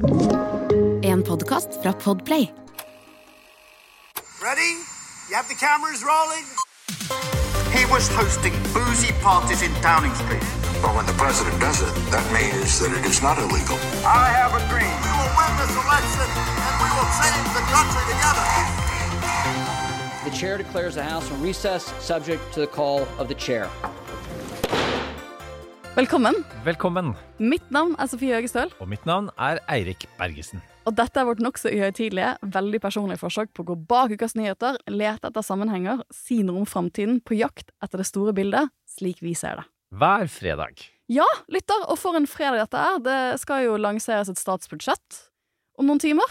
En podkast fra Podplay. Ready? You have the cameras rolling? He was hosting boozy parties in Downing Street. But when the president does it, that means that it is not illegal. I have a dream. We will win this election and we will change the country together. The chair declares the House in recess, subject to the call of the chair. Velkommen. Velkommen. Mitt navn er Sofie Høgestøl, Og mitt navn er Eirik Bergesen. og dette er vårt nokså uhøytidelige, veldig personlige forsøk på å gå bak ukas nyheter, lete etter sammenhenger, si noe om framtiden, på jakt etter det store bildet, slik vi ser det. Hver fredag. Ja, lytter, og for en fredag dette er. Det skal jo lanseres et statsbudsjett om noen timer.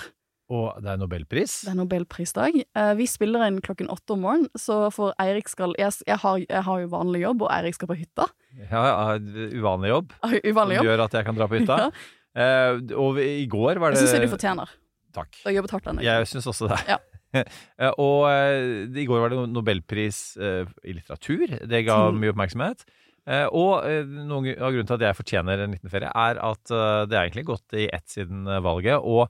Og det er nobelpris. Det er nobelprisdag. Eh, Vi spiller inn klokken åtte om morgenen, så for Eirik skal jeg, jeg, har, jeg har jo vanlig jobb, og Eirik skal på hytta. Ja, ja, uvanlig jobb. Uvanlig jobb. gjør at jeg kan dra på hytta. Eh, og i går var det Jeg syns du fortjener. Takk. Du har jobbet hardt denne uka. Jeg syns også det. Ja. Eh, og i går var det nobelpris i litteratur. Det ga Mm. mye oppmerksomhet. Og noen av grunnen til at jeg fortjener en liten ferie, er at det er egentlig gått i ett siden valget. Og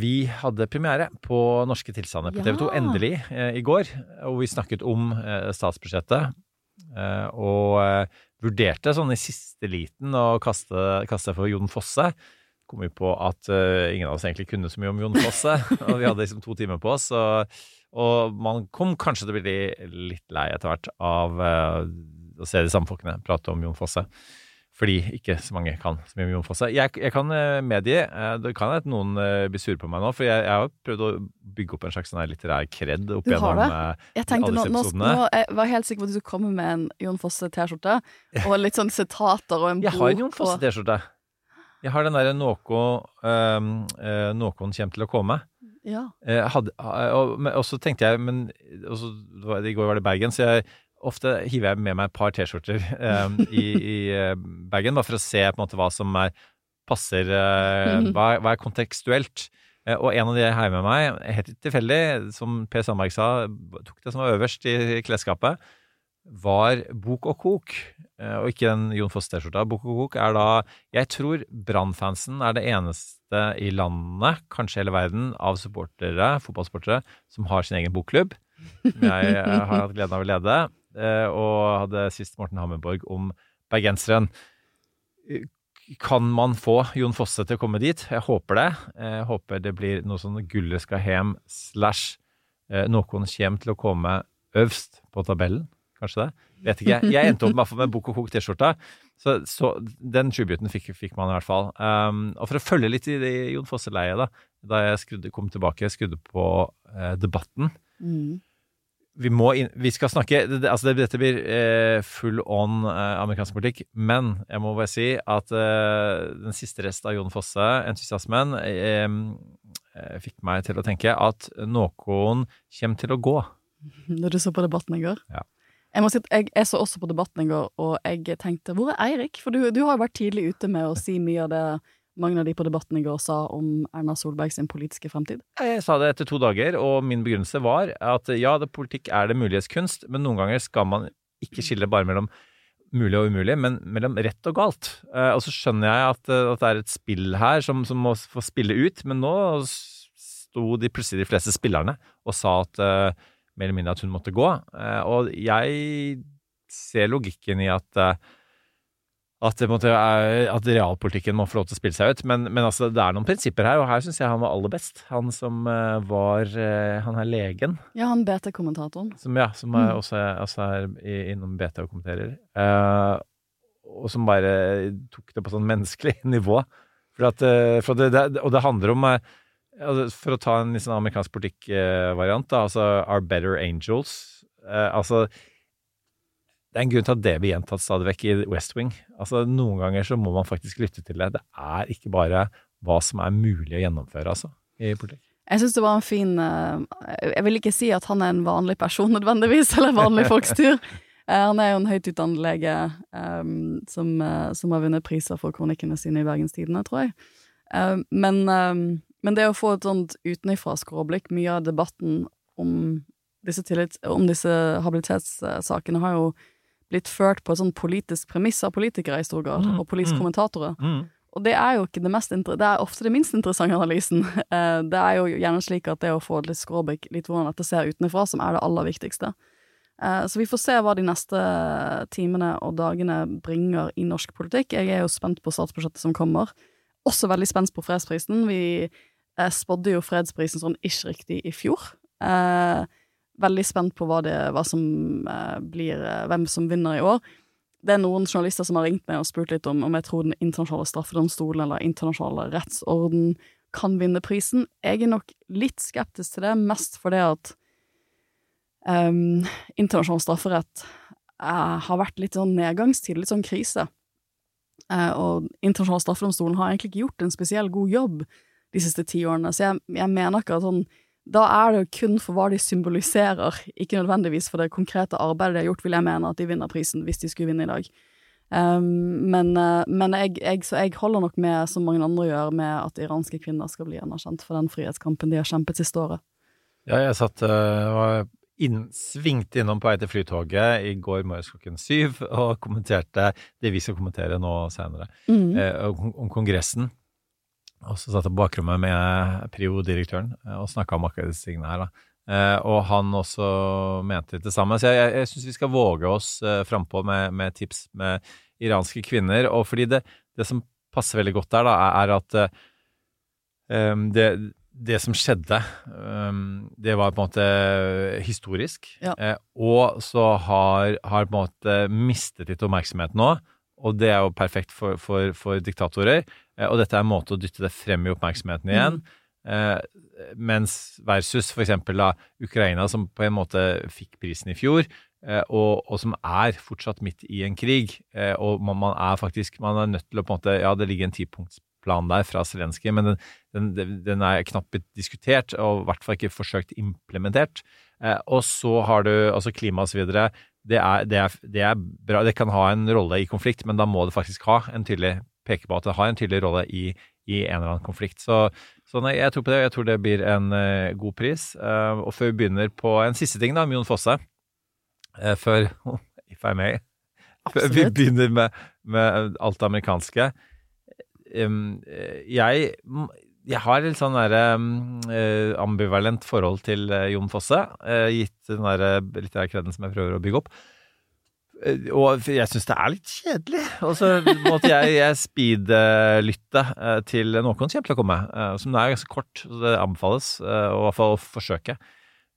vi hadde premiere på Norske tilstander på Ja. TV 2 endelig eh, i går. Og vi snakket om eh, statsbudsjettet. eh, og eh, vurderte sånn i siste liten å kaste, kaste for Jon Fosse kom vi på at eh, ingen av oss egentlig kunne så mye om Jon Fosse. og vi hadde liksom to timer på oss. Og, og man kom kanskje til å bli litt lei etter hvert av eh, å se de samme folkene prate om Jon Fosse. Fordi ikke så mange kan så mye om Jon Fosse. Jeg, jeg kan eh, medgi eh, Det kan at noen eh, blir sure på meg nå, for jeg, jeg har prøvd å bygge opp en slags sånn litterær kred opp Du gjennom Jeg tenkte alle disse nå, episodene. nå Jeg var helt sikker på at du skulle komme med en Jon Fosse-T-skjorte, og litt sånn sitater og en Jeg har en Jon. Fosse-T-skjorte. Jeg har den derre Nåko øh, Noen kommer til å komme. Ja. Hadde, og, og, og så tenkte jeg men så, I går var det Bergen, så jeg ofte hiver jeg med meg et par T-skjorter um, i, i eh, bagen, for å se på en måte hva som er, passer uh, hva, hva er kontekstuelt. Eh, og en av de jeg heier med meg, helt tilfeldig, som Per Sandberg sa, tok det som var øverst i klesskapet, var Bok og Kok, og ikke den Jon Foss-T-skjorta. Bok og Kok er da Jeg tror Brann-fansen er det eneste i landet, kanskje hele verden, av supportere, fotballsportere, som har sin egen bokklubb. Som jeg har hatt gleden av å lede, og hadde sist Morten Hammerborg om bergenseren. Eh, Kan man få Jon Fosse til å komme dit? Jeg håper det. Jeg håper det blir noe sånn Gullet skal hjem slash eh, noen kommer til å komme øverst på tabellen. Kanskje det? Vet ikke. Jeg endte opp med, med Bok og Kok T-skjorta. Så, så den tributen fikk, fikk man i hvert fall. Um, og for å følge litt i det Jon Fosse-leiet, da, da jeg skrudde, kom tilbake, skrudde på eh, Debatten Mm. Vi, må inn, vi skal snakke altså det, Dette blir eh, full on eh, amerikansk politikk, men jeg må bare si at eh, den siste rest av Jon Fosse, entusiasmen, eh, fikk meg til å tenke at noen kommer til å gå. Når du så på Debatten i går. Ja. Jeg må si jeg, jeg så også på Debatten i går, og jeg tenkte hvor er Eirik? For du, du har jo vært tidlig ute med å si mye av det mange av de på Debatten i går sa om Erna Solberg sin politiske fremtid. Jeg sa det etter to dager, og min begrunnelse var at ja, politikk er det muliges kunst, men noen ganger skal man ikke skille bare mellom mulig og umulig, men mellom rett og galt. Eh, og så skjønner jeg at, eh, at det er et spill her som, som må få spille ut, men nå sto de plutselig de fleste spillerne og sa at eh, mer eller mindre at hun måtte gå. Og jeg ser logikken i at at, det måtte, at realpolitikken må få lov til å spille seg ut. Men, men altså, det er noen prinsipper her, og her syns jeg han var aller best. Han som eh, var eh, Han er legen, Ja, han BT-kommentatoren. som, ja, som er, Mm. også, er, også er i- innom BT og kommenterer. Uh, og som bare tok det på sånn menneskelig nivå. For at, for det, det, og det handler om altså, For å ta en sånn amerikansk politikk-variant, altså Are Better Angels. Uh, altså det er en grunn til at det blir gjentatt stadig vekk i West Wing. Altså, noen ganger så må man faktisk lytte til det. Det er ikke bare hva som er mulig å gjennomføre, altså, i politikk. Jeg syns det var en fin eh, Jeg vil ikke si at han er en vanlig person nødvendigvis, eller vanlig folks tur. Eh, han er jo en høyt utdannet lege um, som, som har vunnet priser for kronikkene sine i Bergenstidene, tror jeg. Um, men, um, men det å få et sånt utenifra skråblikk, mye av debatten om disse, tillit, om disse habilitetssakene har jo blitt ført på sånn politisk premiss av politikere i stor grad, Mm, og politiske mm. kommentatorer. Mm. Og det er jo ikke det mest Det er ofte det minst interessante analysen. Eh, det er jo gjerne slik at det å få litt skråblikk, litt hvordan dette ser utenfra, som er det aller viktigste. Eh, Så vi får se hva de neste timene og dagene bringer i norsk politikk. Jeg er jo spent på statsbudsjettet som kommer. Også veldig spent på fredsprisen. Vi eh, spådde jo fredsprisen sånn ikke riktig i fjor. Eh, veldig spent på hva, det, hva som eh, blir eh, Hvem som vinner i år. Det er noen journalister som har ringt meg og spurt litt om om jeg tror Den internasjonale straffedomstolen eller internasjonale rettsorden kan vinne prisen. Jeg er nok litt skeptisk til det, mest fordi at um, internasjonal strafferett uh, har vært litt sånn nedgangstid, litt sånn krise. Uh, og internasjonal straffedomstolen har egentlig ikke gjort en spesiell god jobb de siste ti årene, så jeg, jeg mener ikke at sånn da er det jo kun for hva de symboliserer, ikke nødvendigvis for det konkrete arbeidet de har gjort, vil jeg mene at de vinner prisen, hvis de skulle vinne i dag. Um, men eh, men jeg, jeg, så jeg holder nok med, som mange andre gjør, med at iranske kvinner skal bli anerkjent for den frihetskampen de har kjempet siste året. Ja, jeg satt og inn, svingte innom på vei til Flytoget i går morges klokken syv og kommenterte det vi skal kommentere nå senere, Mm. eh, om, om Kongressen. Og så satt jeg på bakrommet med PRIO-direktøren eh, og snakka om akkurat disse tingene her. da. Eh, og han også mente det samme. Så jeg, jeg, jeg syns vi skal våge oss eh, frampå med, med tips med iranske kvinner. Og fordi det, det som passer veldig godt der, da, er, er at eh, um, det, det som skjedde, um, det var på en måte historisk. Ja. Eh, og så har, har på en måte mistet litt oppmerksomhet nå. Og det er jo perfekt for, for, for diktatorer. Eh, og dette er en måte å dytte det frem i oppmerksomheten igjen. Eh, mens versus eksempel Ukraina, som på en måte fikk prisen i fjor, eh, og, og som er fortsatt midt i en krig. Og man, man er faktisk man er nødt til å på en måte Ja, det ligger en tipunktsplan der fra Zelenskyj, men den, den, den er knapt blitt diskutert, og i hvert fall ikke forsøkt implementert. Og så har du altså klima og så videre. Det er, det, er, det er bra. Det kan ha en rolle i konflikt, men da må det faktisk ha en tydelig peke på at det har en tydelig rolle i, i en eller annen konflikt. Så, så nei, jeg tror på det. og Jeg tror det blir en uh, god pris. Uh, og før vi begynner på en siste ting, da, Jon Fosse. uh, før If I may. Før vi begynner med, med alt det amerikanske. Eh, jeg, jeg har litt sånn der, uh, ambivalent forhold til uh, Jon Fosse, uh, gitt den derre litt av kreden som jeg prøver å bygge opp. Eh, Og jeg syns det er litt kjedelig. Og så måtte jeg, jeg speedlytte eh, til noen kommer til å komme, eh, som er ganske kort. Så det anbefales eh, å i hvert fall forsøke.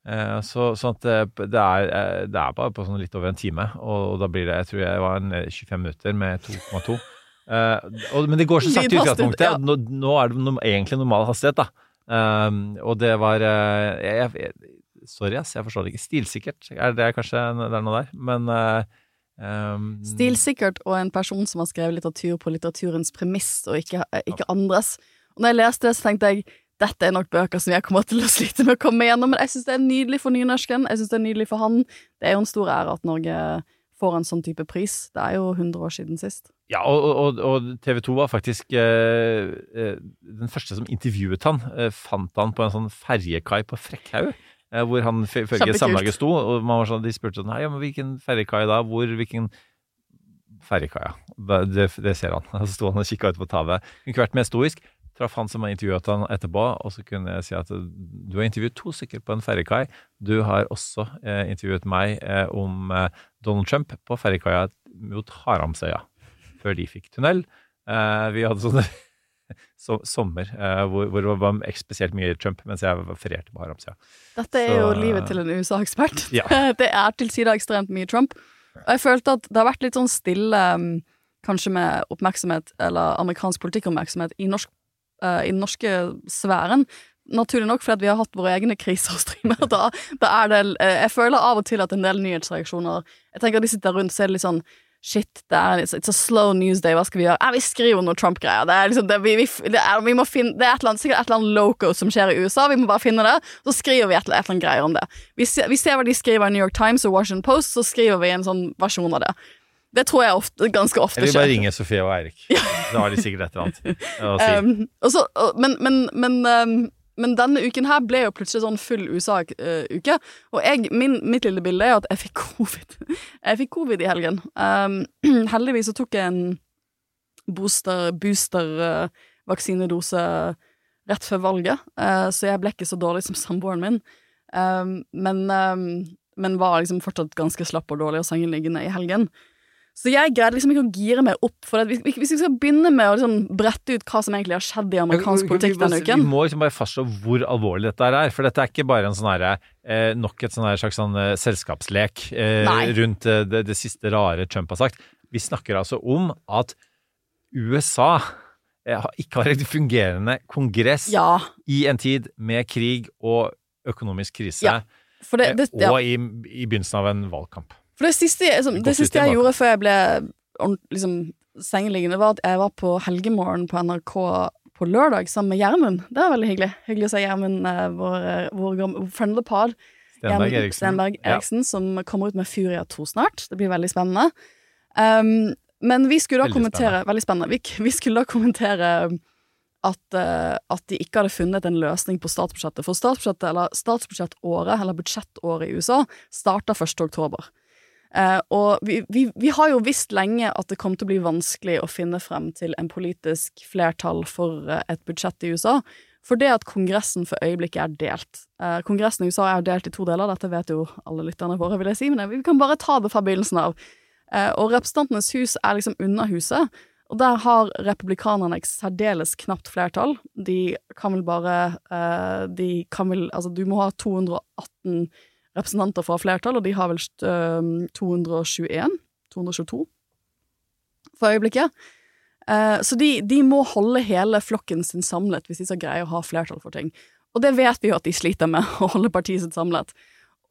Eh, Så, sånn at det, er, eh, det er bare på sånn litt over en time, og, da blir det Jeg tror jeg var en eh, 25 minutter med 2,2. Eh, og- men det går så sakte i utgangspunktet. ja. Nå, nå er det no, egentlig normal hastighet, da. Um, og det var eh, jeg, jeg, Sorry, ass, jeg forstår det ikke. Stilsikkert er det kanskje det er noe der, men eh, um, Stilsikkert og en person som har skrevet litteratur på litteraturens premiss, og ikke, ikke andres. Og når jeg leste det, så tenkte jeg dette er nok bøker som jeg kommer til å slite med å komme gjennom, men jeg syns det er nydelig for nynorsken. Jeg syns det er nydelig for han. Det er jo en stor ære at Norge får en sånn type pris. Det er jo 100 år siden sist. Ja, og, og, og TV 2 var faktisk eh, eh, den første som intervjuet han. Eh, fant han på en sånn ferjekai på Frekkhaug. Eh, hvor han ifølge. Samlaget sto. Og man var sånn, de spurte sånn Nei, ja, men hvilken ferjekai da? Hvor? Hvilken ferjekai, ja. Det, det, det ser han. Så sto han og kikka ut på tavet. Kunne ikke vært mer stoisk. Traff han som har intervjuet han etterpå, og så kunne jeg si at du har intervjuet to stykker på en ferjekai. Du har også eh, intervjuet meg eh, om eh, Donald Trump på ferjekaia mot Haramsøya, før de fikk tunnel. Eh, vi hadde sånne so sommer eh, hvor, hvor det var spesielt mye Trump, mens jeg ferierte på Haramsida. Dette er Så- jo livet til en USA-ekspert. Ja. Det er til tider ekstremt mye Trump. Og jeg følte at det har vært litt sånn stille, um, kanskje med oppmerksomhet, eller amerikansk politikkoppmerksomhet, i, norsk, eh, i den norske sfæren. Naturlig nok fordi vi har hatt våre egne kriser å og Da, da er det, eh, jeg føler av og til at en del nyhetsreaksjoner Jeg tenker at de sitter rundt, så er det litt sånn Shit, det er it's, it's a slow news day, hva skal vi gjøre? Ja, vi skriver noe Trump-greier. Det er liksom, det, vi, vi, det er, vi må finne, det er et eller annet, sikkert et eller annet loco som skjer i USA, vi må bare finne det. Så skriver vi et, eller- et eller annet greier om det. Vi ser, vi ser hva de skriver i New York Times og Washington Post, så skriver vi en sånn versjon av det. Det tror jeg ofte, ganske ofte skjer. Eller bare ringer ringe Sofie og Eirik. Da har de sikkert et eller annet å si. Um, også, men, men, men, um, men denne uken her ble jo plutselig sånn full USA-uke. Og jeg, min, mitt lille bilde er at jeg fikk covid. Jeg fikk covid i helgen. Um, heldigvis så tok jeg en booster, booster eh, rett før valget, uh, så jeg ble ikke så dårlig som samboeren min. Um, men, um, men var liksom fortsatt ganske slapp og dårlig og sengeliggende i helgen. Så jeg greide liksom ikke å gire meg opp. For at hvis, vi skal begynne med å liksom brette ut hva som egentlig har skjedd i amerikansk politikk denne uken Vi må liksom bare fastslå hvor alvorlig dette er. For dette er ikke bare en sånn herre eh, nok et sånn slags sånn eh, selskapslek eh, rundt eh, det, det siste rare Trump har sagt. Vi snakker altså om at USA eh, ikke har et fungerende kongress Ja, i en tid med krig og økonomisk krise, Ja, det, det, eh, ja. og i, i begynnelsen av en valgkamp. For det siste, jeg- Det siste jeg gjorde før jeg ble liksom, sengeliggende, var at jeg var på Helgemorgen på NRK på lørdag sammen med Gjermund. Det var veldig hyggelig. Hyggelig å se Gjermund, eh, vår, eh, vår friend of the pod. Stenberg Eriksen. Stenberg Eriksen, som kommer ut med Furia 2 snart. Det blir veldig spennende. Um, men vi skulle da Veldig kommentere Veldig spennende. Vi, vi skulle da kommentere at, uh, at de ikke hadde funnet en løsning på statsbudsjettet. For statsbudsjettet, eller statsbudsjettåret, eller budsjettåret i USA, starta 1. oktober. Eh, og vi, vi, vi har jo visst lenge at det kommer til å bli vanskelig å finne frem til en politisk flertall for eh, et budsjett i USA, for det at Kongressen for øyeblikket er delt. Eh, kongressen i USA er delt i to deler, dette vet jo alle lytterne våre, vil jeg si, men vi kan bare ta det fra begynnelsen av. Og Representantenes hus er liksom unna huset, og der har republikanerne et særdeles knapt flertall. De kan vel bare De kan vel Altså, du må ha 218 representanter fra flertall, og de har vel eh, 221? 222 for øyeblikket. Eh, så de, de må holde hele flokken sin samlet hvis de skal greie å ha flertall for ting. Og det vet vi jo at de sliter med, å holde partiet sitt samlet.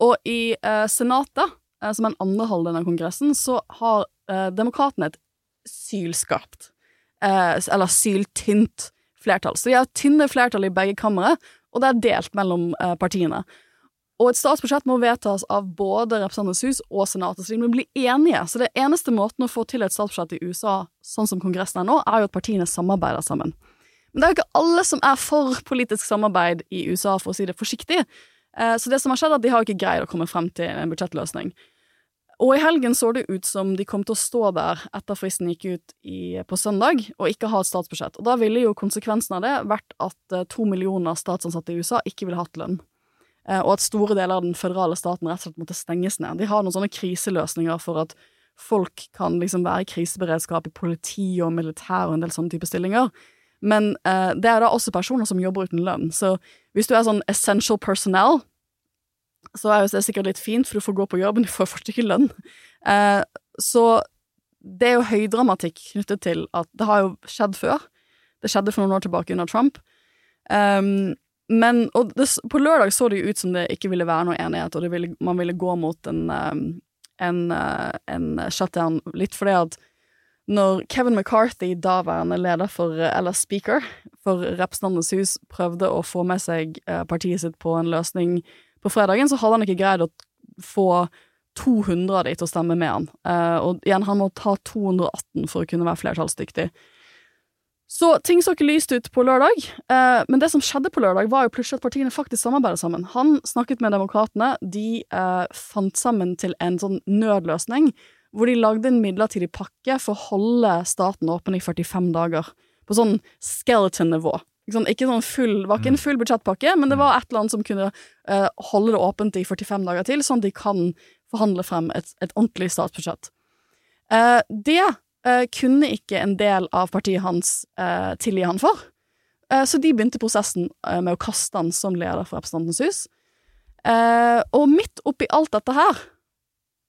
Og i eh, Senatet, eh, som er den andre halvdelen av Kongressen, så har eh, demokratene et sylskarpt, eh, eller syltynt flertall. Så de har tynne flertall i begge kamre, og det er delt mellom eh, partiene. Og et statsbudsjett må vedtas av både Representantenes hus og Senatet, så de må bli enige. Så det eneste måten å få til et statsbudsjett i USA, sånn som Kongressen er nå, er jo at partiene samarbeider sammen. Men det er jo ikke alle som er for politisk samarbeid i USA, for å si det forsiktig. Eh, Så det som har skjedd, er at de har ikke greid å komme frem til en budsjettløsning. Og i helgen så det ut som de kom til å stå der etter fristen gikk ut i, på søndag, og ikke ha et statsbudsjett. Og da ville jo konsekvensen av det vært at eh, to millioner statsansatte i USA ikke ville hatt lønn. Eh, og at store deler av den føderale staten rett og slett måtte stenges ned. De har noen sånne kriseløsninger for at folk kan liksom være i kriseberedskap i politi og militær og en del sånne type stillinger. Men eh, det er da også personer som jobber uten lønn. Så hvis du er sånn essential personnel, så er det sikkert litt fint, for du får gå på jobb, men du får fortsatt ikke lønn. Eh, så det er jo høydramatikk knyttet til at det har jo skjedd før. Det skjedde for noen år tilbake under Trump. Um, men og det, på lørdag så det jo ut som det ikke ville være noe enighet, og ville, man ville gå mot en, en, uh, en shutdown, litt fordi at når Kevin McCarthy, daværende leder for, uh, eller speaker for Representantenes hus, prøvde å få med seg uh, partiet sitt på en løsning på fredagen, så hadde han ikke greid å få 200 av de til å stemme med han. Og igjen, han må ta 218 for å kunne være flertallsdyktig. Så ting så ikke lyst ut på lørdag, eh, men det som skjedde på lørdag, var jo plutselig at partiene faktisk samarbeidet sammen. Han snakket med demokratene, de eh, fant sammen til en sånn nødløsning, hvor de lagde en midlertidig pakke for å holde staten åpen i 45 dager. På sånn skeleton-nivå. Ikke sånn, ikke sånn full, var ikke en full budsjettpakke, men det var et eller annet som kunne eh, holde det åpent i 45 dager til, sånn at de kan forhandle frem et, et ordentlig statsbudsjett. Eh, det eh, kunne ikke en del av partiet hans uh, tilgi han for. Uh, så de begynte prosessen med å kaste han som leder for Representantens hus. Og midt oppi alt dette her,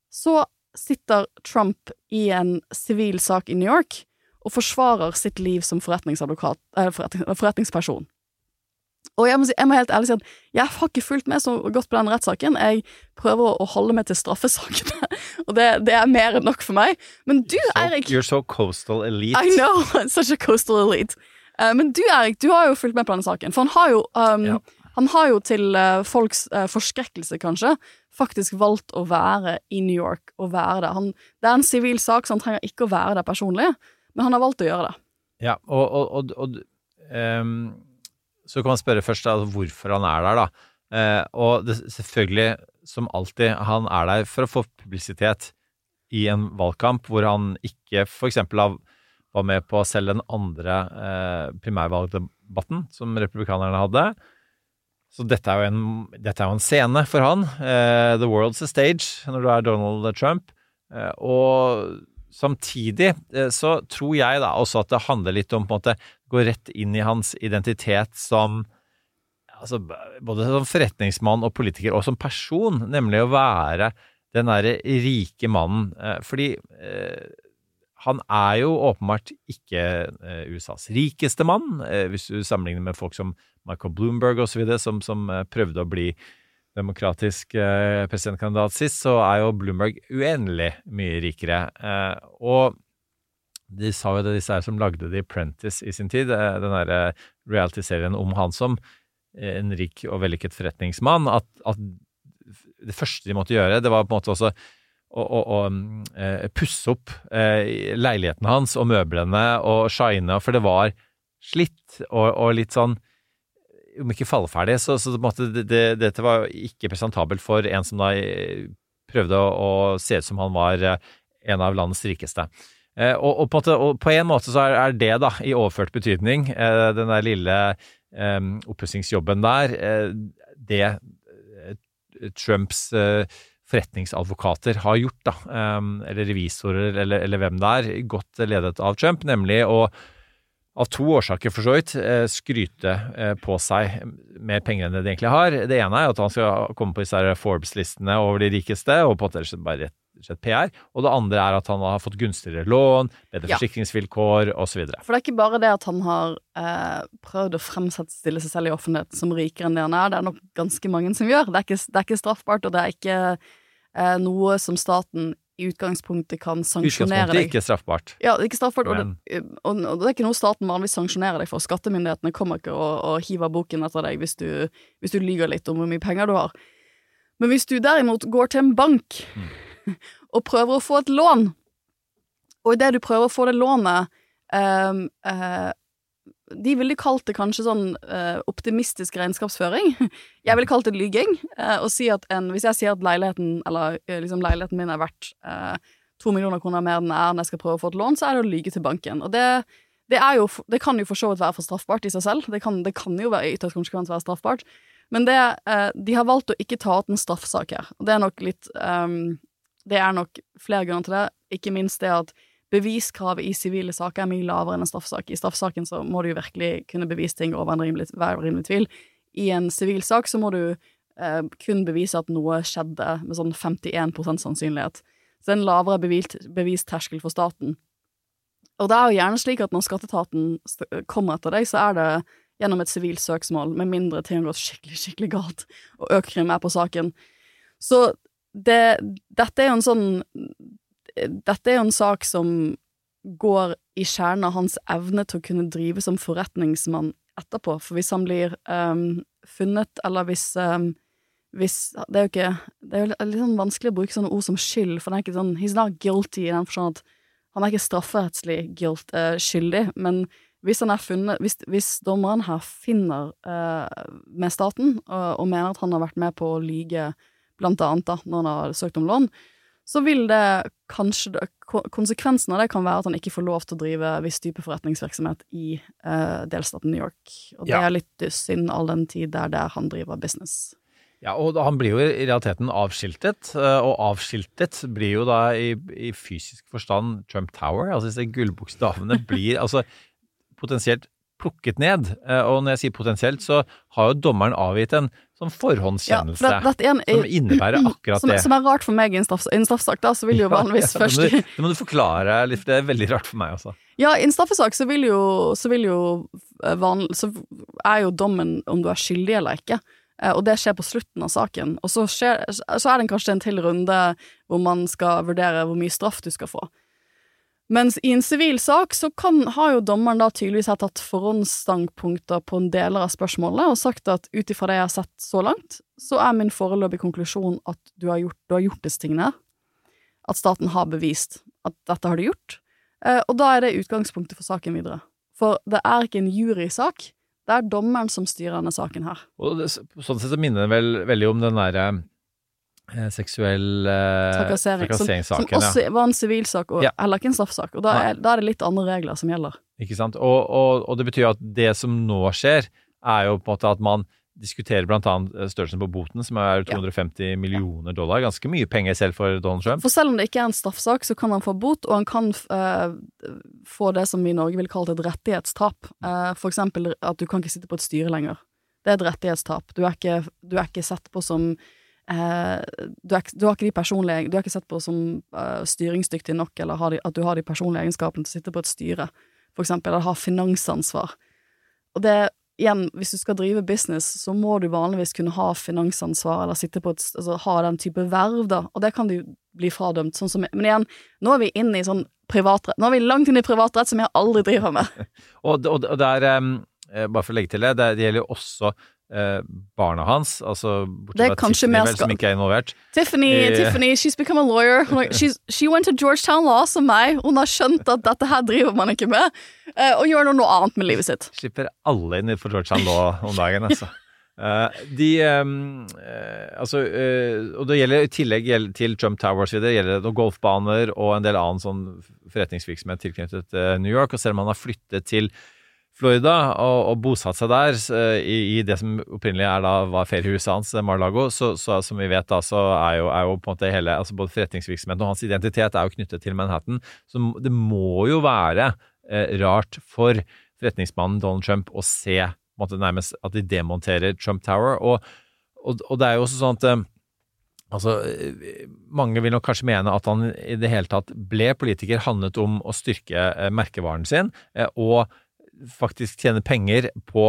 så sitter Trump i en sivil sak i New York og forsvarer sitt liv som forretningsadvokat, forretning, forretningsperson. Og jeg må, si, jeg må helt ærlig si at jeg har ikke fulgt med så godt på den rettssaken. Jeg prøver å holde meg til straffesakene, og det, det er mer enn nok for meg. Men du, So, Eirik you're so coastal elite. I know, such a coastal elite. Uh, men du, Erik, du har jo fulgt med på denne saken, for han har jo, um, Ja. han har jo til uh, folks uh, forskrekkelse, kanskje, faktisk valgt å være i New York og være der. Han, det er en sivil sak, så han trenger ikke å være der personlig, men han har valgt å gjøre det. Ja, og, og, og, og ehm, så kan man spørre først altså, hvorfor han er der, da. Eh, og det, selvfølgelig, som alltid, han er der for å få publisitet i en valgkamp hvor han ikke eksempel var med på selv den andre eh, primærvalgdebatten som republikanerne hadde. Så dette er jo en, er jo en scene for han. Eh, the world's a stage når du er Donald Trump. Eh, og samtidig eh, så tror jeg da også at det handler litt om på en måte gå rett inn i hans identitet som altså, både som forretningsmann og politiker, og som person, nemlig å være den derre rike mannen. Eh, fordi eh, han er jo åpenbart ikke eh, USAs rikeste mann, eh, hvis du sammenligner med folk som Michael Bloomberg osv., som, som eh, prøvde å bli demokratisk eh, presidentkandidat sist, så er jo Bloomberg uendelig mye rikere. og de sa jo det, disse her som lagde The Apprentice i sin tid, den derre reality-serien om han som en rik og vellykket forretningsmann, at, at det første de måtte gjøre, det var på en måte også å, å, å eh, pusse opp eh, leiligheten hans og møblene og shine, for det var slitt og, og litt sånn om ikke falleferdig, så, så det, det, dette var ikke presentabelt for en som da eh, prøvde å, å se ut som han var eh, en av landets rikeste. Eh, og, og, på og, på en måte, så er, er, det, da, i overført betydning, eh, den der lille eh, oppussingsjobben der, det Trumps forretningsadvokater har gjort, da, eller revisorer, eller, eller, hvem det er, godt ledet av Trump, nemlig å av to årsaker, for så vidt, eh, skryte eh, på seg mer penger enn det de egentlig har. Det ene er at han skal komme på disse Forbes-listene over de rikeste, og på en måte bare rett slett PR. Og det andre er at han har fått gunstigere lån, bedre ja. forsikringsvilkår osv. For det er ikke bare det at han har eh, prøvd å fremstille seg selv i offentlighet som rikere enn det han er, det er nok ganske mange som gjør. Det er ikke, det er ikke straffbart, og det er ikke eh, noe som staten i utgangspunktet kan sanksjonere deg. Ikke straffbart. Ja, det ikke straffbart, og det, og, og det, er ikke noe staten vanligvis sanksjonerer deg for. Skattemyndighetene kommer ikke og, og hiver boken etter deg hvis du, hvis du lyver litt om hvor mye penger du har. Men hvis du derimot går til en bank mm. Og prøver å få et lån, og idet du prøver å få det lånet um, uh, de ville kalt det kanskje sånn uh, optimistisk regnskapsføring. Jeg ville kalt det lyging. Uh, og si at en, hvis jeg sier at leiligheten, eller liksom leiligheten min er verdt to millioner kroner mer enn den er når jeg skal prøve å få et lån, så er det å lyge til banken. Og det, det, jo, det kan jo for så vidt være for straffbart i seg selv. Det kan, det kan jo være i ytterst konsekvens være straffbart. Men det, de har valgt å ikke ta ut en straffsak her. Og det er nok litt um, Det er nok flere grunner til det. Ikke minst det at beviskravet i sivile saker er mye lavere enn en straffesak. I straffesaken så må du jo virkelig kunne bevise ting over en rimelig, hver rimelig tvil. I en sivil sak så må du eh, kun bevise at noe skjedde med sånn 51 sannsynlighet. Så det er en lavere bevisterskel for staten. Og det er jo gjerne slik at når skatteetaten kommer etter deg, så er det gjennom et sivilt søksmål, med mindre ting har gått skikkelig, skikkelig galt, og Økrim er på saken. Så det, dette er jo en sånn dette er jo en sak som går i kjernen av hans evne til å kunne drive som forretningsmann etterpå, for hvis han blir um, funnet, eller hvis um, hvis Det er jo ikke Det er jo litt sånn vanskelig å bruke sånne ord som skyld, for det er ikke sånn He's not guilty i den forstand at han er ikke strafferettslig guilt, uh, skyldig, men hvis funnet Hvis, hvis dommeren her finner uh, med staten og, og, mener at han har vært med på å lyge, blant annet da, når han har søkt om lån, så vil det kanskje Konsekvensen av det kan være at han ikke får lov til å drive viss type forretningsvirksomhet i uh, delstaten New York. Og det ja. er litt synd all den tid det er der han driver business. Ja, og han blir jo i realiteten avskiltet, eh, og avskiltet blir jo da i, i fysisk forstand Trump Tower. Altså disse gullbokstavene blir altså potensielt plukket ned. Eh, og når jeg sier potensielt, så har jo dommeren avgitt en sånn forhåndskjennelse ja, det, det en, som innebærer akkurat som, det. Som er rart for meg i en straffesak, da, så vil jo vanligvis ja, først Det må, du forklare litt, for det er veldig rart for meg også. Ja, i en straffesak så vil jo, så vil jo van, Så er jo dommen om du er skyldig eller ikke. Eh, og det skjer på slutten av saken. Og så, skjer, så er det kanskje en til runde hvor man skal vurdere hvor mye straff du skal få. Mens i en sivil sak så kan, har jo dommeren da tydeligvis tatt forhåndsstandpunkter på en deler av spørsmålet og sagt at ut ifra det jeg har sett så langt, så er min foreløpige konklusjon at du har, gjort, du har gjort disse tingene. At staten har bevist at dette har du gjort. Eh, og da er det utgangspunktet for saken videre. For det er ikke en jurysak, det er dommeren som styrer denne saken her. Og det, sånn sett så minner det vel veldig om den derre eh, seksuell eh, Trakassering. Som, ja. også var en sivilsak, og Ja. heller ikke en straffesak. Og da er, da er det litt andre regler som gjelder. Ikke sant? Og, og, og det betyr at det som nå skjer, er jo på en måte at man diskuterer blant annet eh, størrelsen på boten, som er Ja. 250 millioner dollar. Ganske mye penger selv for Donald Trump. For selv om det ikke er en straffesak, så kan han få bot, og han kan uh, få det som vi i Norge vil kalle et rettighetstap. Uh, for eksempel at du kan ikke sitte på et styre lenger. Det er et rettighetstap. Du er ikke, du er ikke sett på som eh, du, er, du har ikke de personlige Du er ikke sett på som eh, styringsdyktig nok, eller de, at du har de personlige egenskapene til å sitte på et styre, for eksempel, eller ha finansansvar. Og det igjen, hvis du skal drive business, så må du vanligvis kunne ha finansansvar, eller sitte på et, altså ha den type verv, da, og det kan du bli fradømt, sånn som Men igjen, nå er vi inne i sånn privatrett, nå er vi langt inn i privatrett som jeg aldri driver med. Og, og, og det er eh, Bare for å legge til det, det gjelder jo også eh, barna hans, altså bortsett fra Tiffany, vel, som ikke er involvert. Tiffany, I, Tiffany, she's become a lawyer. She's, she went to Georgetown Law som meg. Hun har skjønt at dette her driver man ikke med, uh, og gjør noe annet med livet sitt. Slipper alle inn for Georgetown Law om dagen, altså. Uh, de um, uh, Altså, uh, og det gjelder i tillegg gjelder, til Trump Towers videre, gjelder det golfbaner og en del annen sånn forretningsvirksomhet tilknyttet New York. Og selv om han har flyttet til Florida og, og bosatt seg der eh, i, i det som opprinnelig er da var feriehuset hans, eh, Mar-Lago, så, så som vi vet da, så er jo, er jo på en måte hele altså Både forretningsvirksomheten og hans identitet er jo knyttet til Manhattan. Så det må jo være eh, rart for forretningsmannen Donald Trump å se på en måte nærmest at de demonterer Trump Tower. Og, og, og det er jo også sånn at eh, Altså, eh, mange vil nok kanskje mene at han i det hele tatt ble politiker, handlet om å styrke eh, merkevaren sin, og faktisk tjene penger på,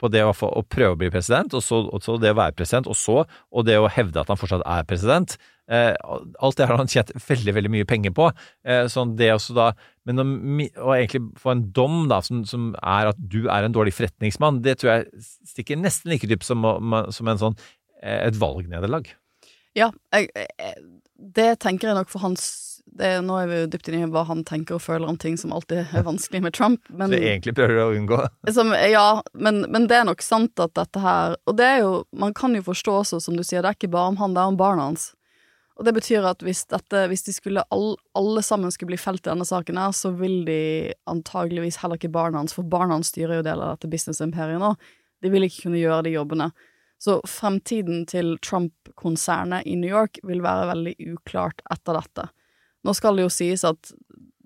på det å, å prøve å bli president, og så, og så det å være president, og så og det å hevde at han fortsatt er president. Eh, alt det har han tjent veldig, veldig mye penger på. Eh, sånn det også da, men å, å egentlig få en dom da, som, som er at du er en dårlig forretningsmann, det tror jeg stikker nesten like dypt som, som en sånn, eh, et valgnederlag. Ja, jeg, jeg, det tenker jeg nok for hans det, Nå er vi jo dypt inne i hva han tenker og føler om ting som alltid er vanskelig med Trump, men Det egentlig prøver du å unngå. Som, ja, men, men det er nok sant at dette her Og det er jo Man kan jo forstå også, som du sier, det er ikke bare om han, det er om barna hans. Og det betyr at hvis dette Hvis de skulle all, alle sammen skulle bli felt i denne saken her, så vil de antageligvis heller ikke barna hans, for barna hans styrer jo del av dette businessimperiet nå. De vil ikke kunne gjøre de jobbene. Så fremtiden til Trump-konsernet i New York vil være veldig uklart etter dette. Nå skal det jo sies at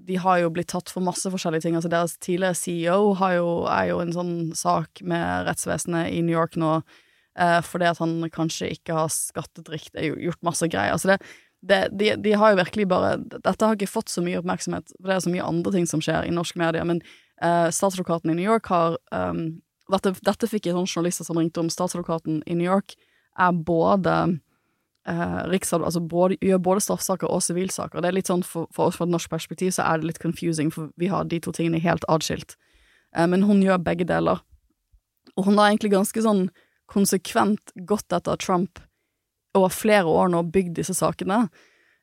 de har jo blitt tatt for masse forskjellige ting. Altså Deres tidligere CEO jo, er jo en sånn sak med rettsvesenet i New York nå, eh, fordi at han kanskje ikke har skattet riktig, gjort masse greier. Altså det, det, de, de har jo virkelig bare Dette har ikke fått så mye oppmerksomhet, for det er så mye andre ting som skjer i norsk media, men eh, statsadvokaten i New York har um, dette, dette fikk jeg sånne journalister som ringte om. Statsadvokaten i New York er både eh, riksadv- altså gjør både straffesaker og sivilsaker. Det er litt sånn for, for oss fra et norsk perspektiv så er det litt confusing, for vi har de to tingene helt atskilt. Eh, men hun gjør begge deler. Og hun har egentlig ganske sånn konsekvent gått etter Trump over flere år nå, bygd disse sakene.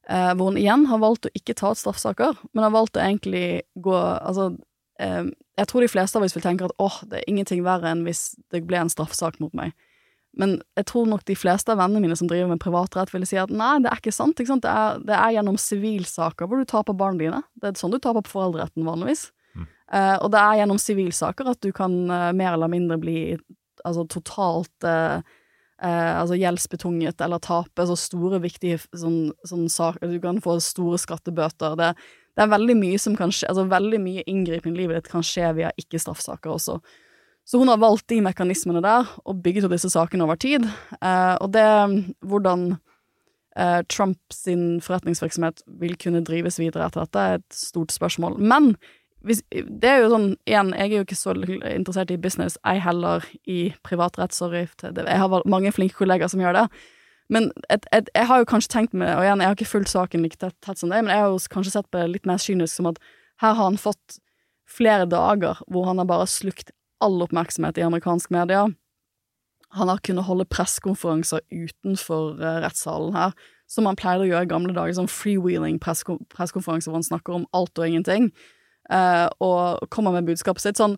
Eh, hvor hun igjen har valgt å ikke ta ut straffesaker, men har valgt å egentlig gå Altså, eh, jeg tror de fleste av oss vil tenke at åh, det er ingenting verre enn hvis det ble en straffesak mot meg. Men jeg tror nok de fleste av vennene mine som driver med privatrett, ville si at nei, det er ikke sant. Ikke sant? Det, er, det er gjennom sivilsaker hvor du taper barna dine. Det er sånn du taper på foreldreretten vanligvis. Eh, og det er gjennom sivilsaker at du kan eh, mer eller mindre bli altså totalt eh, eh, altså gjeldsbetunget eller tape så store, viktige sånn, sånn saker Du kan få store skattebøter. Det, det er veldig mye som kan skje, altså veldig mye inngripen i livet ditt kan skje via ikke-straffsaker også. Så hun har valgt de mekanismene der, og bygget opp disse sakene over tid. Eh, og det hvordan eh, Trumps forretningsvirksomhet vil kunne drives videre etter dette, er et stort spørsmål. Men hvis, det er jo sånn, igjen, jeg er jo ikke så interessert i business, ei heller i privatrett, sorry. Jeg har mange flinke kollegaer som gjør det. Men et, et, jeg har jo kanskje tenkt meg, og igjen, jeg har ikke fulgt saken like tett, tett som deg, men jeg har jo kanskje sett på det litt mer kynisk som at her har han fått flere dager hvor han har bare slukt all oppmerksomhet i amerikansk media. Han har kunnet holde pressekonferanser utenfor uh, rettssalen her, som han pleide å gjøre i gamle dager, sånn freewheeling pressekonferanser hvor han snakker om alt og ingenting, uh, og kommer med budskapet sitt. Sånn,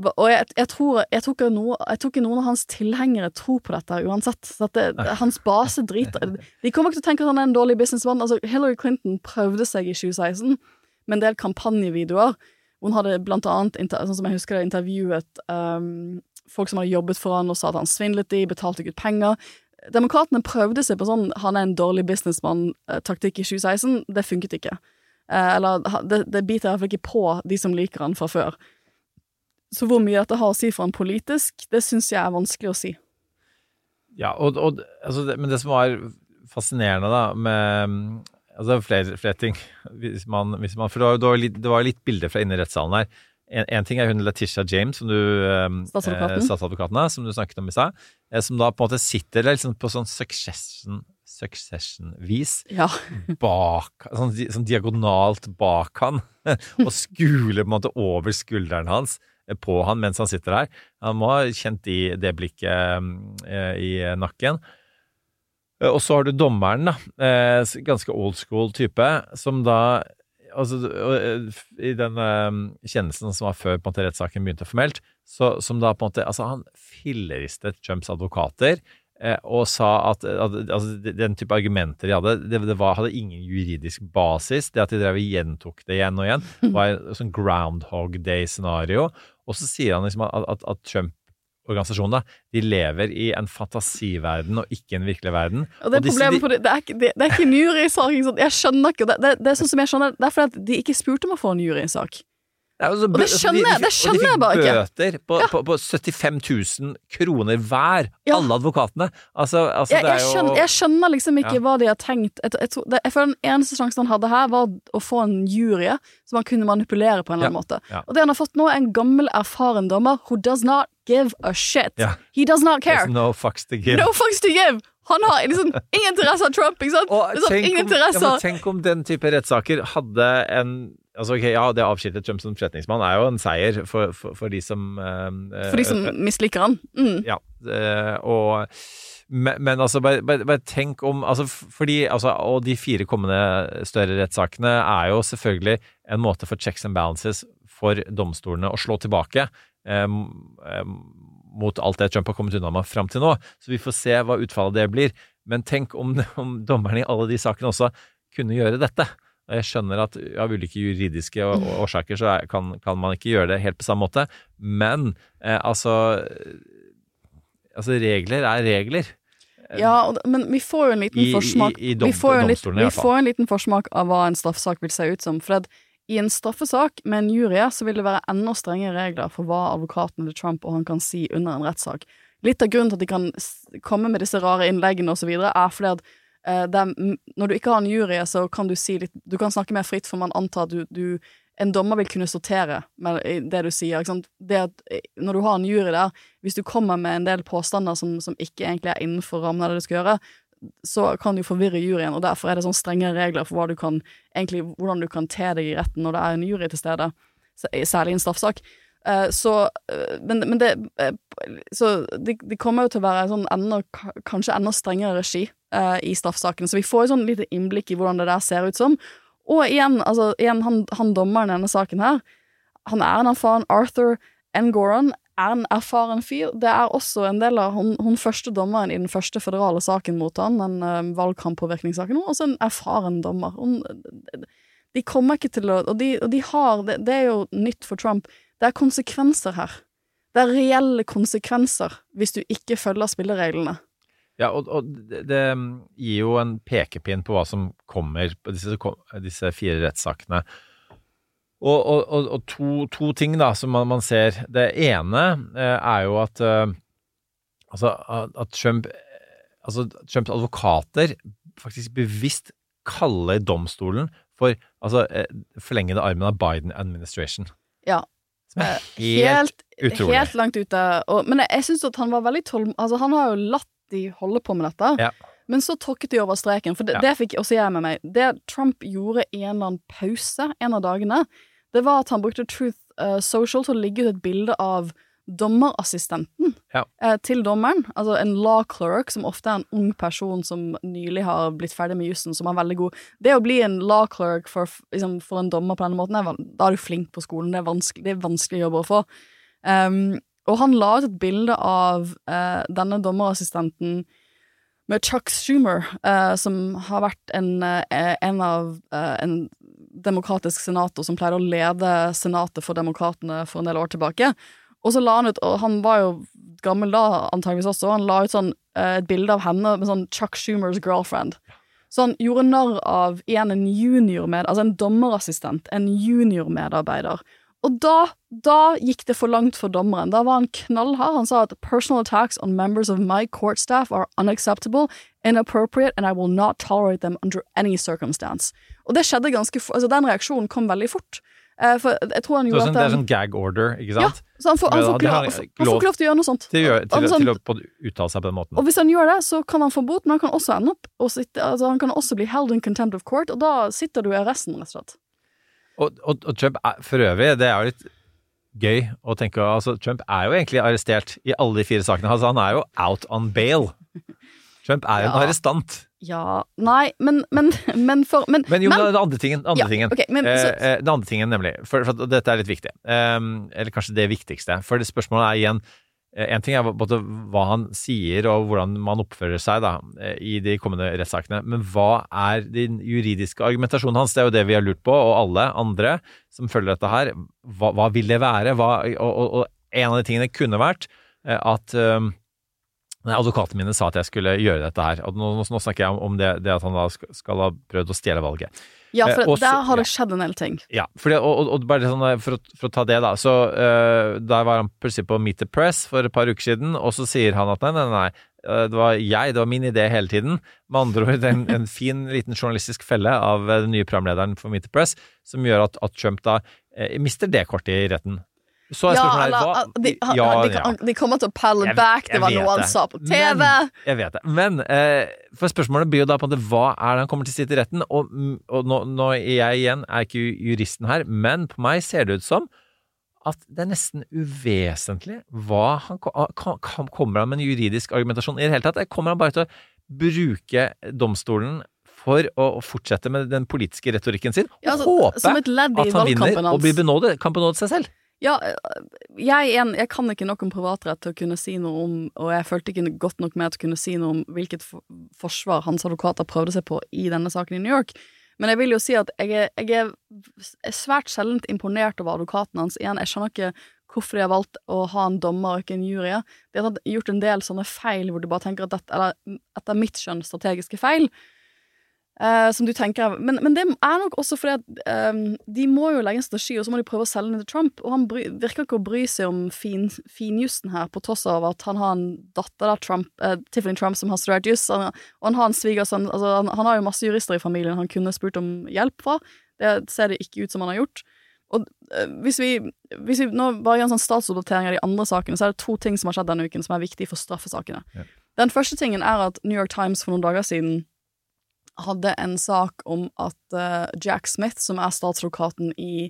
Og jeg, jeg, tror, jeg, tror noe, jeg tror ikke noen av hans tilhengere tror på dette uansett. Så det, hans base driter De kommer ikke til å tenke at han er en dårlig businessmann. Altså, Hillary Clinton prøvde seg i 2016 med en del kampanjevideoer. Hun hadde blant annet, sånn som jeg husker det, intervjuet um, folk som hadde jobbet for han og sa at han svindlet de, betalte ikke ut penger. Demokratene prøvde seg på sånn 'han er en dårlig businessmann'-taktikk i 2016. Det funket ikke. Eh, eller det, det biter i hvert fall ikke på de som liker han fra før. Så hvor mye dette har å si for han politisk, det syns jeg er vanskelig å si. Ja, og, og altså, men det som var fascinerende da med Altså er flere, flere ting. Hvis man, hvis man, for det var, det var litt, det var litt bilder fra inne i rettssalen her. En, en ting er hun Letitia James, som du Statsadvokaten. eh, statsadvokaten som du snakket om i stad. Eh, som da på en måte sitter der liksom på sånn succession Succession-vis Ja. bak sånn, sånn diagonalt bak han og skuler på en måte over skulderen hans eh, på han mens han sitter der. Han må ha kjent i det blikket eh, i nakken. Eh, Og så har du dommeren, da. Eh, ganske old school type, som da Altså, eh, I den kjennelsen som var før på en måte rettssaken begynte formelt, så, som da på en måte Altså, han filleristet Trumps advokater og sa at, at altså, den type argumenter de hadde, det, det var, hadde ingen juridisk basis. Det at de drev og gjentok det igjen og igjen, var et sånn Groundhog Day-scenario. Og så sier han liksom at, at, at Trump-organisasjonen da, de lever i en fantasiverden og ikke en virkelig verden. Og det, Og disse- problemet på det, det, er ikke, det, det er ikke en jurysak. Liksom. Jeg skjønner ikke. Det, det, det er sånn som jeg skjønner Det er fordi at de ikke spurte om å få en jurysak. Ja, altså, Og det skjønner jeg- de- det skjønner jeg bare Og de fikk bøter på, på, på 75 000 kroner hver, Ja. alle advokatene. Altså, altså Jeg, det er jeg, jo skjønner, jeg skjønner liksom ikke Ja. hva de har tenkt. Jeg, jeg, tror- det, jeg føler Den eneste sjansen han hadde her, var å få en jury som han kunne manipulere på en eller annen måte. Ja. Og det han har fått nå, er en gammel, erfaren dommer who does not give a shit. Yeah. He does not care. There's no fucks to give. No fucks to give! Han har liksom ingen interesse av Trump, ikke sant? Og Liksom, tenk, om, ja, tenk om den type rettssaker hadde en Altså, ok, ja, det å avskilte Trump som forretningsmann er jo en seier for, for, for de som uh, For de som misliker han. Mm. Ja, Uh, og men, men altså, bare, bare, bare tenk om altså, fordi, altså, Og de fire kommende større rettssakene er jo selvfølgelig en måte for checks and balances for domstolene å slå tilbake eh, eh, mot alt det Trump har kommet unna med fram til nå. Så vi får se hva utfallet det blir. Men tenk om, om dommerne i alle de sakene også kunne gjøre dette. Jeg skjønner at av ulike juridiske årsaker så kan, kan man ikke gjøre det helt på samme måte, men eh, altså Altså, regler er regler. Ja, men vi får jo en liten I- i- forsmak i dom- vi, får en i vi får en liten forsmak av hva en straffesak vil se ut som. At i en straffesak med en jury så vil det være enda strengere regler for hva advokaten til Trump og han kan si under en rettssak. Litt av grunnen til at de kan komme med disse rare innleggene osv., er fordi at uh, er, når du ikke har en jury, så kan du si litt Du kan snakke mer fritt, for man antar at du, du en dommer vil kunne sortere med det du sier. Det at når du har en jury der, hvis du kommer med en del påstander som, som ikke egentlig er innenfor rammen av det du skal gjøre, så kan du forvirre juryen, og derfor er det sånn strenge regler for du kan, egentlig, hvordan du kan te deg i retten når det er en jury til stede, særlig i en straffesak. Eh, så, eh, men, men det eh, Så det, det kommer jo til å være sånn enda, kanskje enda strengere regi i straffesakene, så vi får jo sånn lite innblikk i hvordan det der ser ut som. Og igjen, altså, igjen han, han dommeren i denne saken her, han er en erfaren Arthur N. Er en erfaren fyr. Det er også en del av hun, hun første dommeren i den første føderale saken mot han, den uh, valgkamppåvirkningssaken. Hun er også en erfaren dommer. Hun, de kommer ikke til å Og de, og de har det, det er jo nytt for Trump. Det er konsekvenser her. Det er reelle konsekvenser hvis du ikke følger spillereglene. Ja, og, og det, det gir jo en pekepinn på hva som kommer på disse, disse fire rettssakene. Og, og, og, to, to ting da, som man, man ser. Det ene eh, er jo at eh, altså, at at Trump altså Trumps advokater faktisk bevisst kaller domstolen for altså, eh, forlengede armen av Biden administration. Ja. Som er helt, Helt, utrolig. helt langt ute. Og, men jeg, jeg syns at han var veldig tålmodig. Altså, han har jo latt de holde på med dette. Ja. Men så tråkket de over streken, for det, Ja. det fikk også jeg med meg. Det Trump gjorde i en eller annen pause en av dagene, det var at han brukte Truth eh, Social til å ligge ut et bilde av dommerassistenten Ja. eh, til dommeren. Altså en law clerk, som ofte er en ung person som nylig har blitt ferdig med jussen, som er veldig god. Det å bli en law clerk for, liksom, for en dommer på denne måten, er, da er du flink på skolen. Det er vanskelig, det er vanskelig jobb å få. Um, og han la ut et bilde av uh, denne dommerassistenten med Chuck Schumer, uh, som har vært en, uh, en av en demokratisk senator som pleide å lede senatet for demokratene for en del år tilbake. Og så la han ut, og han var jo gammel da antageligvis også, han la ut sånn eh, et bilde av henne med sånn Chuck Schumers girlfriend. Så han gjorde narr av igjen en junior med, altså en dommerassistent, en junior medarbeider. Og da, da gikk det for langt for dommeren. Da var han knallhard. Han sa at personal attacks on members of my court staff are unacceptable, inappropriate, and I will not tolerate them under any circumstance. Og det skjedde ganske fort. Altså, den reaksjonen kom veldig fort. Eh, for jeg tror han gjorde sånn, at det er sånn gag order, ikke sant? Ja, så han får, han, får, ikke lov- han får ikke lov til å gjøre noe sånt. Til, å til, Altså, til å uttale seg på den måten. Og hvis han gjør det, så kan han få bot, men han kan også ende opp og sitte, altså Han kan også bli held in contempt of court, og da sitter du i arresten, rett og slett. Og, og, og Trump er, for øvrig, det er jo litt gøy å tenke altså Trump er jo egentlig arrestert i alle de fire sakene. Altså, han er jo out on bail. Trump er en Ja. arrestant. Ja Nei, men Men, men for Men, Men jo, men, det andre tingen, andre Ja, tingen. Okay, men så- eh, den andre tingen nemlig, for, for dette er litt viktig, Um, eller kanskje det viktigste. For det spørsmålet er igjen eh, En ting er både hva han sier og hvordan man oppfører seg da, eh, i de kommende rettssakene, men hva er den juridiske argumentasjonen hans? Det er jo det vi har lurt på, og alle andre som følger dette her. Hva, hva vil det være? Hva, og, og, og en av de tingene kunne vært eh, at um, Advokatene mine sa at jeg skulle gjøre dette her. Og nå, nå snakker jeg om, det, det at han da skal ha prøvd å stjele valget. Ja, for Eh, også- der har det skjedd en del ting. Ja, fordi, og, og, og bare sånn, eh, for, å, for å ta det, da. Så uh, Der var han plutselig på Meet the Press for et par uker siden, og så sier han at nei, nei, nei. eh, Det var jeg, det var min idé hele tiden. Med andre ord en, en fin liten journalistisk felle av eh, den nye programlederen for Meet the Press, som gjør at, at Trump da eh, mister det kortet i retten. Så er spørsmålet ja, hva de, han, Ja, de, ja. de kommer til å palle back, det var noe han sa på TV. Men, jeg vet det. Men eh, for spørsmålet blir jo da på en måte hva er det han kommer til å si til retten? Og, mm, og nå, nå jeg igjen er ikke juristen her, men på meg ser det ut som at det er nesten uvesentlig hva han Kommer han med en juridisk argumentasjon i det hele tatt? Kommer han bare til å bruke domstolen for å fortsette med den politiske retorikken sin? Og Ja, altså, håpe at han vinner og blir benådet, kan benåde seg selv? Ja, øh, jeg, er en, jeg kan ikke nok om privatrett til å kunne si noe om, og jeg følte ikke godt nok med til å kunne si noe om hvilket forsvar hans advokater prøvde seg på i denne saken i New York. Men jeg vil jo si at jeg er, jeg er er svært sjeldent imponert over advokaten hans. Igjen, jeg skjønner ikke hvorfor de har valgt å ha en dommer og ikke en jury. De har gjort en del sånne feil hvor du bare tenker at dette, eller etter mitt skjønn, strategiske feil. Eh, som du tenker men, men det er nok også fordi at um, de må jo legge en strategi, og så må de prøve å selge den til Trump. Og han bry, virker ikke å bry seg om fin, finjussen her, på tross av at han har en datter, da, Trump, uh, Tiffany Trump, som har studert juss. Og han har en svigersønn altså, han, han har jo masse jurister i familien han kunne spurt om hjelp fra. Det ser det ikke ut som han har gjort. Og uh, hvis vi, hvis vi nå bare gjør en sånn statsoppdatering av de andre sakene, så er det to ting som har skjedd denne uken som er viktige for straffesakene. Ja. Den første tingen er at New York Times for noen dager siden hadde en sak om at uh, Jack Smith, som er statsadvokaten i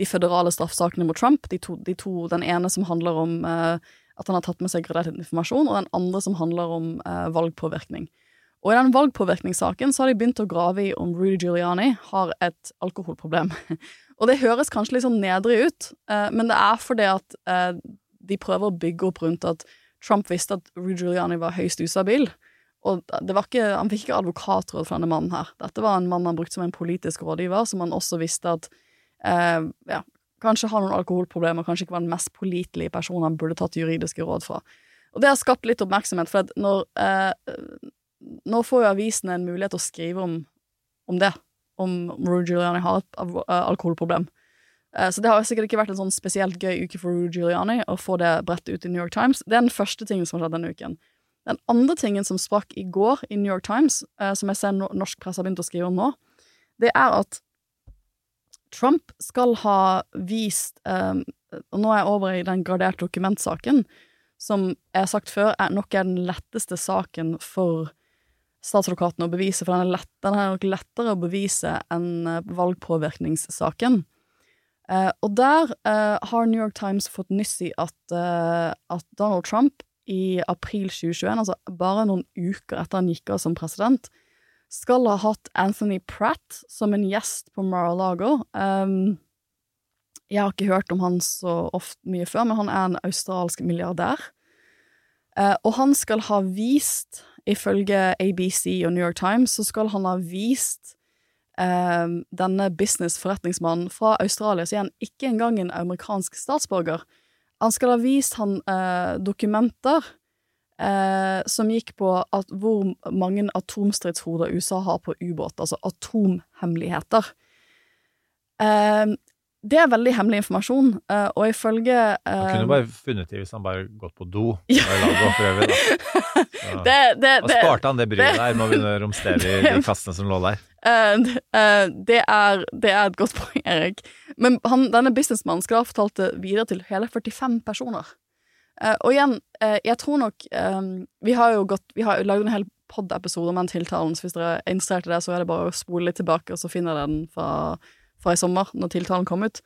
de føderale straffesakene mot Trump, de to, de to, den ene som handler om uh, at han har tatt med seg gradert informasjon, og den andre som handler om uh, valgpåvirkning. Og i den valgpåvirkningssaken så har de begynt å grave i om Rudy Giuliani har et alkoholproblem. og det høres kanskje litt sånn nedrig ut, men det er fordi at de prøver å bygge opp rundt at Trump visste at Rudy Giuliani var høyst ustabil. Og det var ikke, han fikk ikke advokatråd fra denne mannen her. Dette var en mann han brukte som en politisk rådgiver, som han også visste at eh, ja, kanskje har noen alkoholproblemer, kanskje ikke var den mest pålitelige personen han burde tatt juridiske råd fra. Og det har skapt litt oppmerksomhet, for når eh, Nå får jo avisene en mulighet til å skrive om, om det, om Rudy Giuliani har et eh, alkoholproblem. Eh, Så det har sikkert ikke vært en sånn spesielt gøy uke for Rudy Giuliani å få det bredt ut i New York Times. Det er den første tingen som har skjedd denne uken. Den andre tingen som sprakk i går i New York Times, eh, som jeg ser no norsk presse har begynt å skrive om nå, det er at Trump skal ha vist eh, Og nå er jeg over i den graderte dokumentsaken, som jeg har sagt før er nok er den letteste saken for statsadvokaten å bevise, for den er, lett, den er nok lettere å bevise enn eh, valgpåvirkningssaken. Eh, og der eh, har New York Times fått nyss i at, eh, at Donald Trump i april 2021, altså bare noen uker etter han gikk av som president, skal ha hatt Anthony Pratt som en gjest på Mar-a-Lago. Um, Jeg har ikke hørt om han så ofte mye før, men han er en australsk milliardær. Uh, og han skal ha vist, ifølge ABC og New York Times, så skal han ha vist uh, denne business-forretningsmannen fra Australia, så er han ikke engang en amerikansk statsborger. Han skal ha vist han eh, dokumenter eh, som gikk på at hvor mange atomstridshoder USA har på ubåt, altså atomhemmeligheter. Eh, det er veldig hemmelig informasjon, eh, og ifølge Han eh, kunne bare funnet det hvis han bare gått på do. Ja. og for øvrig, da. Det, det, det, sparte han det bryet det- der med å begynne å romstere i de kassene som lå der. Uh, eh, det, er, det er et godt poeng, Erik. Men han, denne businessmannen skal ha fortalt det videre til hele 45 personer. Uh, og igjen, jeg tror nok Vi har jo gått Vi har lagd en hel pod-episode om den tiltalen, så hvis dere er interessert i det, så er det bare å spole litt tilbake, og så finner dere den fra, fra i sommer, når tiltalen kom ut.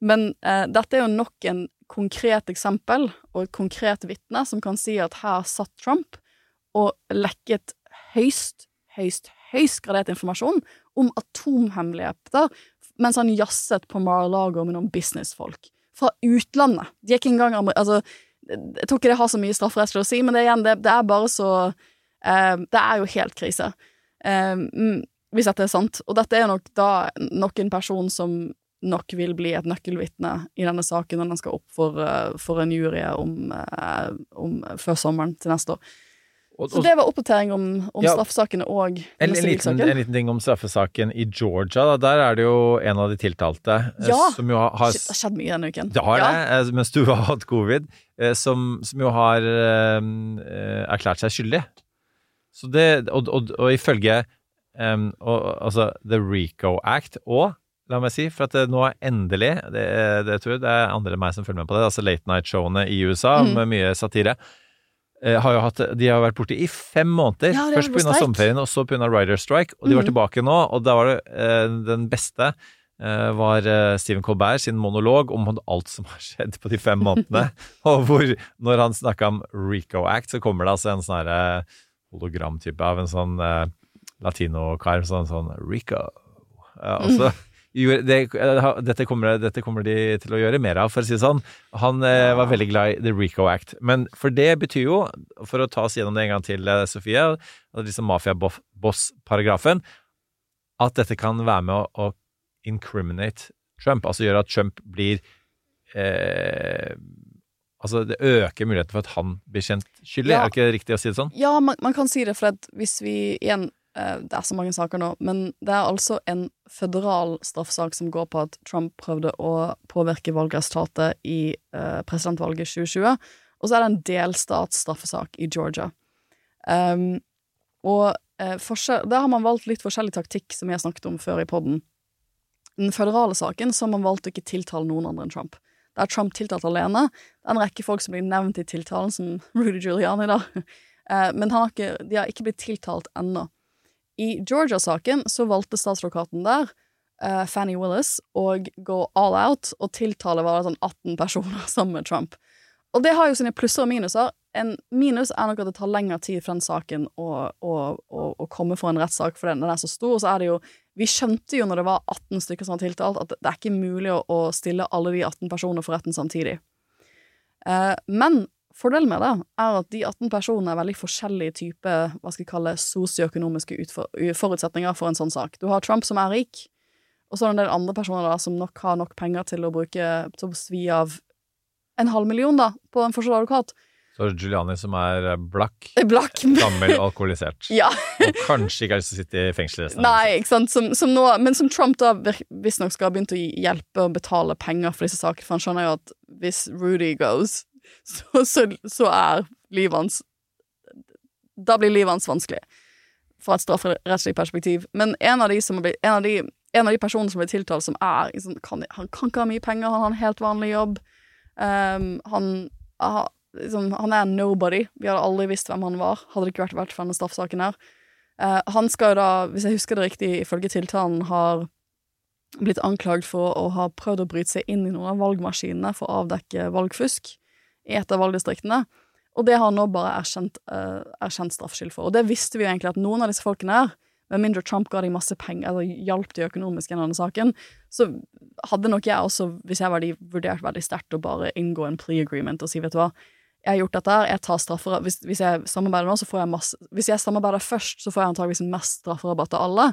Men eh, dette er jo nok en konkret eksempel, og et konkret vitne, som kan si at her satt Trump og lekket høyst, høyst, høyst gradert informasjon om atomhemmeligheter mens han jazzet på Mar-a-Lago med noen businessfolk fra utlandet. De er ikke engang Altså, jeg tror ikke det har så mye strafferettslig å si, men det, igjen, det, det er bare så eh, Det er jo helt krise. Eh, hvis dette er sant. Og dette er nok da nok en person som nok vil bli et nøkkelvitne i denne saken når den skal opp for, eh, for en jury om, eh, om, før sommeren til neste år. Så det var oppdatering om, om Ja. straffesakene og en, en, liten, en liten ting om straffesaken i Georgia. Da. Der er det jo en av de tiltalte eh, Ja. som jo har, har Shit, det har skjedd mye denne uken. Det har Ja. det, mens du har hatt covid, eh, som, som jo har eh, eh, erklært seg skyldig. Så det, og, og, og ifølge em, og, altså The Rico Act og La meg si, for at det nå er endelig det, det tror jeg det er andre enn meg som følger med på det, altså late night-showene i USA Mm. med mye satire. eh, Har hatt, de har vært borte i fem måneder. Ja, Først pga. sommerferien, og så pga. Rider Strike. Og de var Mhm. tilbake nå, og da var det eh, den beste eh, var eh, Stephen Colbert sin monolog om alt som har skjedd på de fem månedene. og hvor, når han snakka om Rico Act, så kommer det altså en sånn herre hologramtype av en sånn eh, latinokar, sånn sånn Rico. Eh, og så det, eh, dette, kommer, dette kommer de til å gjøre mer av, for å si det sånn. Han eh, var veldig glad i The Rico Act. Men for det betyr jo, for å ta oss gjennom det en gang til, eh, Sofie, liksom mafia-boss-paragrafen, at dette kan være med å, incriminate Trump, altså gjøre at Trump blir eh, Altså, det øker muligheten for at han blir kjent skyldig. Ja. Er det ikke riktig å si det sånn? Ja, man, man kan si det, for at hvis vi igjen Det er så mange saker nå, men det er altså en føderal straffesak som går på at Trump prøvde å påvirke valgresultatet i uh, presidentvalget 2020, og så er det en delstatsstraffesak i Georgia. Um, og uh, der har man valgt litt forskjellig taktikk, som vi har snakket om før i podden. Den føderale saken så har man valgt å ikke tiltale noen andre enn Trump. Det er Trump tiltalt alene. Det er en rekke folk som blir nevnt i tiltalen, som Rudy Giuliani, da. Uh, Men har ikke, de har ikke blitt tiltalt ennå. I Georgia-saken så valgte statsadvokaten der, uh, Fanny Willis, å gå all out og tiltale var det sånn 18 personer sammen med Trump. Og det har jo sine plusser og minuser. En minus er nok at det tar lengre tid for den saken å, å, å, å komme for en rettssak, for den, den er så stor. Og så er det jo Vi skjønte jo når det var 18 stykker som var tiltalt, at det er ikke mulig å stille alle de 18 personene for retten samtidig. Eh, men fordelen med det er at de 18 personene er veldig forskjellige typer hva skal jeg kalle, sosioøkonomiske forutsetninger for en sånn sak. Du har Trump som er rik, og så er det en del andre personer da som nok har nok penger til å bruke til å svi av en halv million da, på en forskjellig advokat. Så er det Giuliani som er eh, blakk, Blakk. gammel, alkoholisert. Ja. Og kanskje ikke har lyst til å sitte i fengsel resten av Nei, ikke sant. Som, som nå, men som Trump da visstnok skal ha begynt å hjelpe og betale penger for disse sakene, for han skjønner jo at hvis Rudy goes, så, så, så er livet hans Da blir livet hans vanskelig, fra et strafferettslig perspektiv. Men en av de har en av de, en av de personene som blir tiltalt, som er liksom, kan, Han kan ikke ha mye penger, han har en helt vanlig jobb. Um, han, aha, liksom, han er nobody. Vi hadde aldri visst hvem han var, hadde det ikke vært for denne straffesaken her. Uh, han skal jo da, hvis jeg husker det riktig, ifølge tiltalen har blitt anklagd for å ha prøvd å bryte seg inn i noen av valgmaskinene for å avdekke valgfusk i et av valgdistriktene. Og det har nå bare erkjent, uh, erkjent straffskyld for. Og det visste vi jo egentlig at noen av disse folkene her med mindre Trump ga dem masse penger, eller hjalp de økonomisk i denne saken, så hadde nok jeg også, hvis jeg var de, vurdert veldig sterkt å bare inngå en plea agreement og si, vet du hva, jeg har gjort dette her, jeg tar straffer hvis, hvis jeg samarbeider nå, så får jeg masse Hvis jeg samarbeider først, så får jeg antageligvis mest strafferabatt av alle.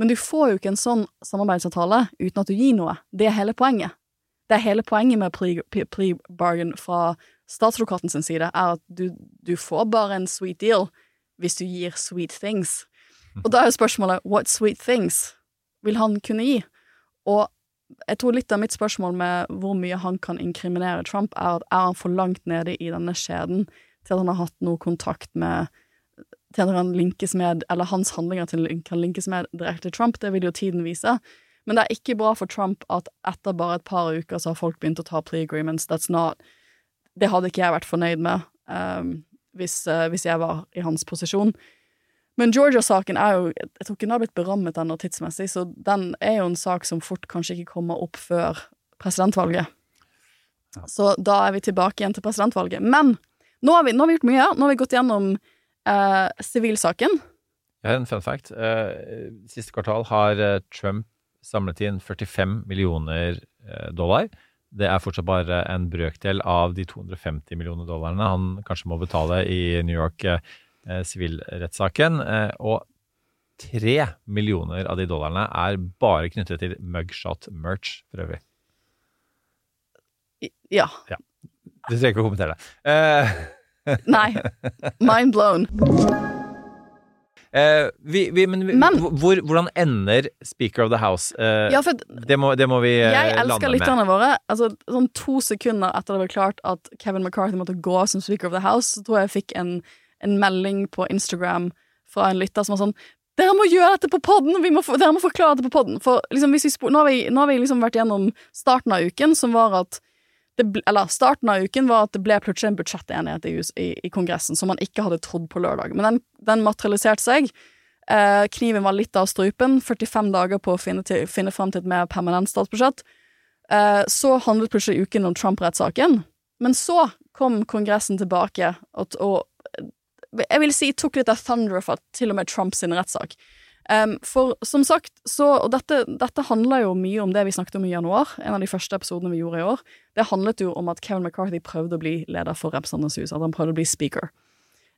Men du får jo ikke en sånn samarbeidsavtale uten at du gir noe. Det er hele poenget. Det er hele poenget med plea, plea- plea bargain fra statsadvokaten sin side, er at du, du får bare en sweet deal hvis du gir sweet things. Og da er jo spørsmålet what sweet things vil han kunne gi? Og jeg tror litt av mitt spørsmål med hvor mye han kan inkriminere Trump, er at er han for langt nede i denne skjeden til at han har hatt noe kontakt med til han linkes med, eller hans handlinger til, kan linkes med direkte til Trump, det vil jo tiden vise. Men det er ikke bra for Trump at etter bare et par uker så har folk begynt å ta plea agreements. That's not Det hadde ikke jeg vært fornøyd med um, hvis, uh, hvis jeg var i hans posisjon. Men Georgia-saken er jo Jeg tror ikke den har blitt berammet ennå tidsmessig, så den er jo en sak som fort kanskje ikke kommer opp før presidentvalget. Så da er vi tilbake igjen til presidentvalget. Men nå har vi, nå har vi gjort mye. Nå har vi gått gjennom eh, sivilsaken. Jeg har en fun fact. Eh, Siste kvartal har eh, Trump samlet inn 45 millioner eh, dollar. Det er fortsatt bare en brøkdel av de 250 millioner dollarene han kanskje må betale i New York eh, eh, sivilrettssaken. Eh, og tre millioner av de dollarene er bare knyttet til mugshot merch, for øvrig. Ja. Ja. Du trenger ikke å kommentere det. Eh, Nei. Mind blown. Eh, vi, vi, men vi, Men- hvor, hvordan ender Speaker of the House? Eh, Ja, for det, må, det må vi eh, jeg elsker lytterne våre. Altså, sånn to sekunder etter det var klart at Kevin McCarthy måtte gå som Speaker of the House, så tror jeg jeg fikk en, en melding på Instagram fra en lytter som var sånn dere må gjøre dette på podden! Må dere må forklare dette på podden! For liksom, vi nå har vi, nå har vi liksom vært gjennom starten av uken, som var at ble- eller starten av uken var at det ble plutselig en budsjettenighet i, i, i Kongressen som man ikke hadde trodd på lørdag. Men den, den materialiserte seg. Eh, kniven var litt av strupen. 45 dager på å finne, til, finne fram til et mer permanent statsbudsjett. Eh, så handlet plutselig uken om Trump-rettssaken. Men så kom Kongressen tilbake og, og jeg vil si tok litt av thunder for til og med Trumps rettssak. Um, for som sagt, så Og dette, dette handler jo mye om det vi snakket om i januar, en av de første episodene vi gjorde i år. Det handlet jo om at Kevin McCarthy prøvde å bli leder for Representantenes hus, at han prøvde å bli speaker.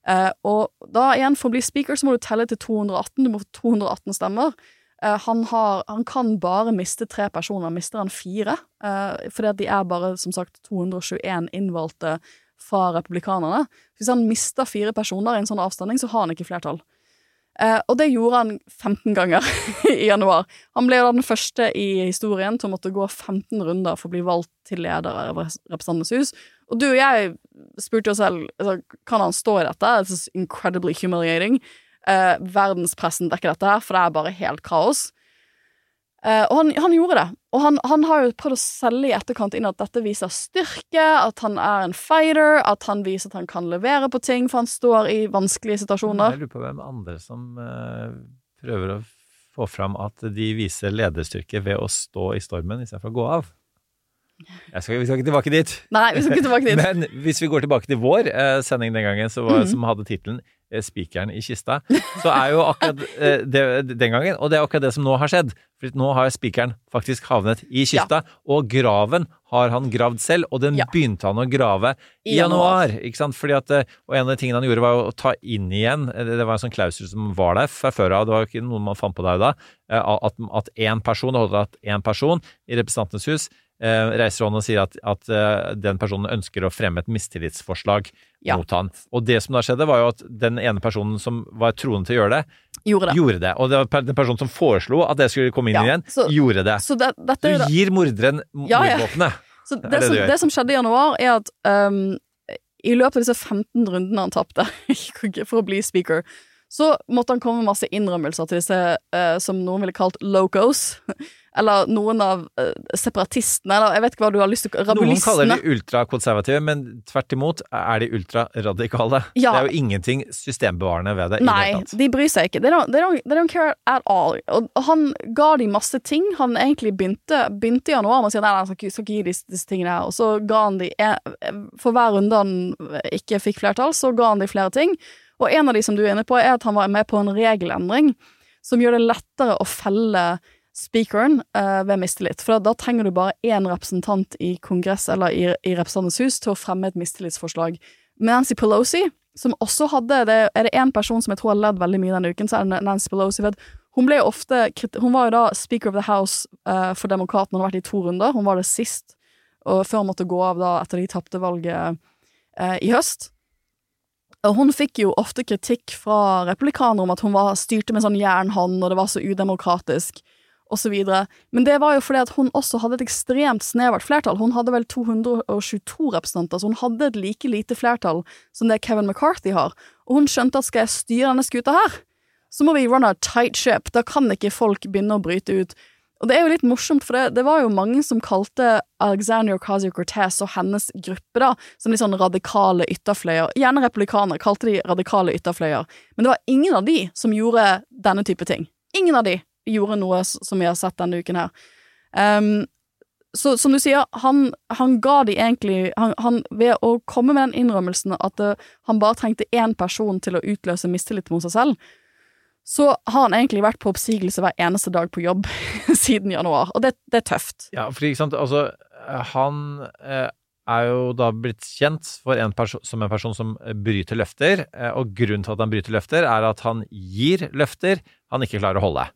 Uh, og da igjen, for å bli speaker så må du telle til 218, du må få 218 stemmer. Uh, han, har, han kan bare miste tre personer, mister han fire, Uh, fordi at de er bare, som sagt, 221 innvalgte fra republikanerne. Hvis han mister fire personer i en sånn avstemning, så har han ikke flertall. Eh, og det gjorde han 15 ganger i januar. Han ble jo da den første i historien til å måtte gå 15 runder for å bli valgt til leder av Representantenes hus. Og du og jeg spurte oss selv altså, kan han stå i dette. It's incredibly humiliating. Eh, verdenspressen dekker dette her, for det er bare helt kaos. Eh, og han, han gjorde det. Og han, han har jo prøvd å selge i etterkant inn at dette viser styrke, at han er en fighter, at han viser at han kan levere på ting, for han står i vanskelige situasjoner. Jeg lurer på hvem andre som uh, prøver å få fram at de viser lederstyrke ved å stå i stormen istedenfor å gå av. Skal, vi skal ikke tilbake dit. Nei, vi skal ikke tilbake dit. Men hvis vi går tilbake til vår uh, sending den gangen, så var, Mhm. som hadde tittelen 'Spikeren i kista', så er jo akkurat det den gangen, og det er akkurat det som nå har skjedd. For nå har spikeren faktisk havnet i kista, og graven har han gravd selv, og den Ja. begynte han å grave i januar. Ikke sant? Fordi at, eh, og en av de tingene han gjorde, var å ta inn igjen eh, Det var en sånn klausul som var der fra før av, det var jo ikke noe man fant på der da, eh, at, én person, det holder at én person i Representantenes hus reiser hånden og sier at, at eh, den personen ønsker å fremme et mistillitsforslag Ja. mot han. Og det som da skjedde, var jo at den ene personen som var troende til å gjøre det, Gjorde det. gjorde det. Og det var den personen som foreslo at det skulle komme inn Ja, igjen, så- gjorde det. Så det, dette Du gir morderen Ja, ja. Så det som, det som skjedde i januar, er at um, i løpet av disse 15 rundene han tapte for å bli speaker, så måtte han komme med masse innrømmelser til disse eh, som noen ville kalt locos. Eller noen av eh, separatistene, eller jeg vet ikke hva du har lyst til å Noen kaller de ultrakonservative, men tvert imot er de ultraradikale. Ja. Det er jo ingenting systembevarende ved det. Nei, de bryr seg ikke. They don't, they, don't, they don't care at all. Og han ga de masse ting. Han egentlig begynte, begynte i januar med å si nei, han skal ikke, gi disse, disse tingene her. Og så ga han de For hver runde han ikke fikk flertall, så ga han de flere ting. Og en av de som du er inne på, er at han var med på en regelendring som gjør det lettere å felle speakeren uh, ved mistillit. For da, da trenger du bare én representant i Kongress eller i, i Representantenes hus til å fremme et mistillitsforslag. Nancy Pelosi, som også hadde det, Er det én person som jeg tror har ledd veldig mye denne uken, så er det Nancy Pelosi. For hun ble ofte Hun var jo da Speaker of the House uh, for Demokratene, hun har vært i to runder. Hun var det sist, og før hun måtte gå av da etter de tapte valget uh, i høst. Hun fikk jo ofte kritikk fra republikanere om at hun var, styrte med sånn jernhånd, og det var så udemokratisk, videre. Men det var jo fordi at hun også hadde et ekstremt snevert flertall. Hun hadde vel 222 representanter, så hun hadde et like lite flertall som det Kevin McCarthy har. Og hun skjønte at skal jeg styre denne skuta her, så må vi run a tight ship. Da kan ikke folk begynne å bryte ut. Og det er jo litt morsomt, for det, det var jo mange som kalte Alexandria Ocasio-Cortez og hennes gruppe da, som litt sånn radikale ytterfløyer. Gjerne republikanere kalte de radikale ytterfløyer, men det var ingen av de som gjorde denne type ting. Ingen av de gjorde noe som vi har sett denne uken her. Um, så som du sier, han, han ga de egentlig han, han, Ved å komme med den innrømmelsen at det, han bare trengte én person til å utløse mistillit mot seg selv, så har han egentlig vært på oppsigelse hver eneste dag på jobb siden januar, og det, det er tøft. Ja, fordi ikke sant, altså han eh, er jo da blitt kjent for en som en person som bryter løfter, eh, og grunnen til at han bryter løfter, er at han gir løfter han ikke klarer å holde.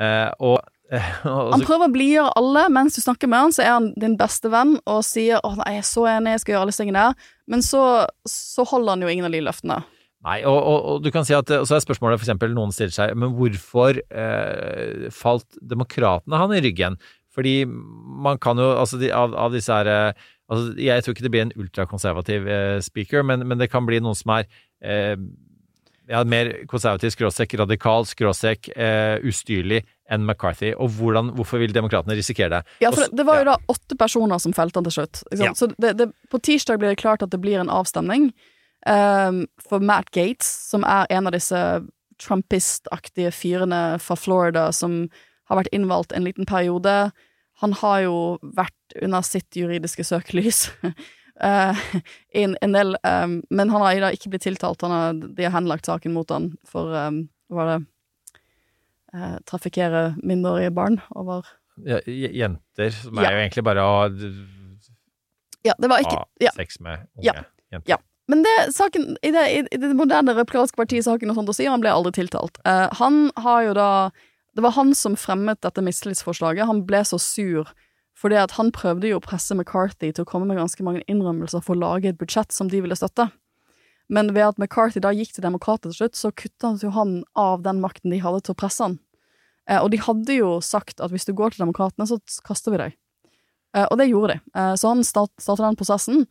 Eh, og, Han prøver å blidgjøre alle mens du snakker med han, så er han din beste venn og sier 'Å, nei, jeg er så enig, jeg skal gjøre alle disse tingene men så, så holder han jo ingen av de løftene. Nei, og, og, og du kan si at og så er spørsmålet for eksempel noen stiller seg Men hvorfor eh, falt demokratene han i ryggen? Fordi man kan jo Altså de, av, av disse her eh, altså, Jeg tror ikke det blir en ultrakonservativ eh, speaker, men, men det kan bli noen som er eh, ja, mer konservativ, skråsekk, radikal, skråsekk, eh, ustyrlig enn McCarthy. Og hvordan, hvorfor vil demokratene risikere det? Ja, for det, var jo da åtte personer som felte han til slutt. Ja. Så det, det, på tirsdag blir det klart at det blir en avstemning ehm, for Matt Gates, som er en av disse Trumpist-aktige fyrene fra Florida som har vært innvalgt en liten periode. Han har jo vært under sitt juridiske søkelys. Uh, en, en del, um, men han har da ikke blitt tiltalt. Han har, de har henlagt saken mot han for um, Hva var det? Uh, trafikkere mindreårige barn over Ja, jenter, som Ja. er jo egentlig bare å Ja, det var ikke ja. sex med unge Ja. jenter. Ja. Men det, saken, i, det, i det moderne republikanske partiet har ikke noe sånt å si, og han ble aldri tiltalt. Eh, han har jo da Det var han som fremmet dette mistillitsforslaget. Han ble så sur fordi at han prøvde jo å presse McCarthy til å komme med ganske mange innrømmelser for å lage et budsjett som de ville støtte. Men ved at McCarthy da gikk til demokrater til slutt, så kutta jo han av den makten de hadde til å presse han. Eh, og de hadde jo sagt at hvis du går til demokratene, så kaster vi deg. Eh, og det gjorde de. Eh, så han start, startet den prosessen.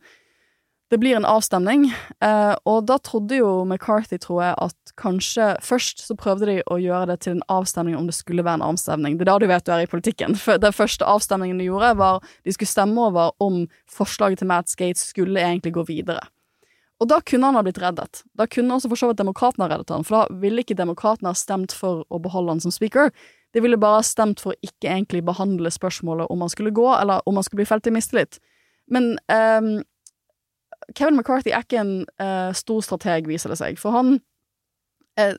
Det blir en avstemning, eh, og da trodde jo McCarthy, tror jeg, at kanskje Først så prøvde de å gjøre det til en avstemning om det skulle være en avstemning. Det er da du vet du er i politikken. For den første avstemningen de gjorde, var de skulle stemme over om forslaget til Matt Skates skulle egentlig gå videre. Og da kunne han ha blitt reddet. Da kunne også for så vidt demokratene ha reddet han, for da ville ikke demokratene ha stemt for å beholde han som speaker. De ville bare ha stemt for å ikke egentlig behandle spørsmålet om han skulle gå, eller om han skulle bli felt i mistillit. Men ehm, Kevin McCarthy er ikke en uh, stor strateg, viser det seg, for han uh,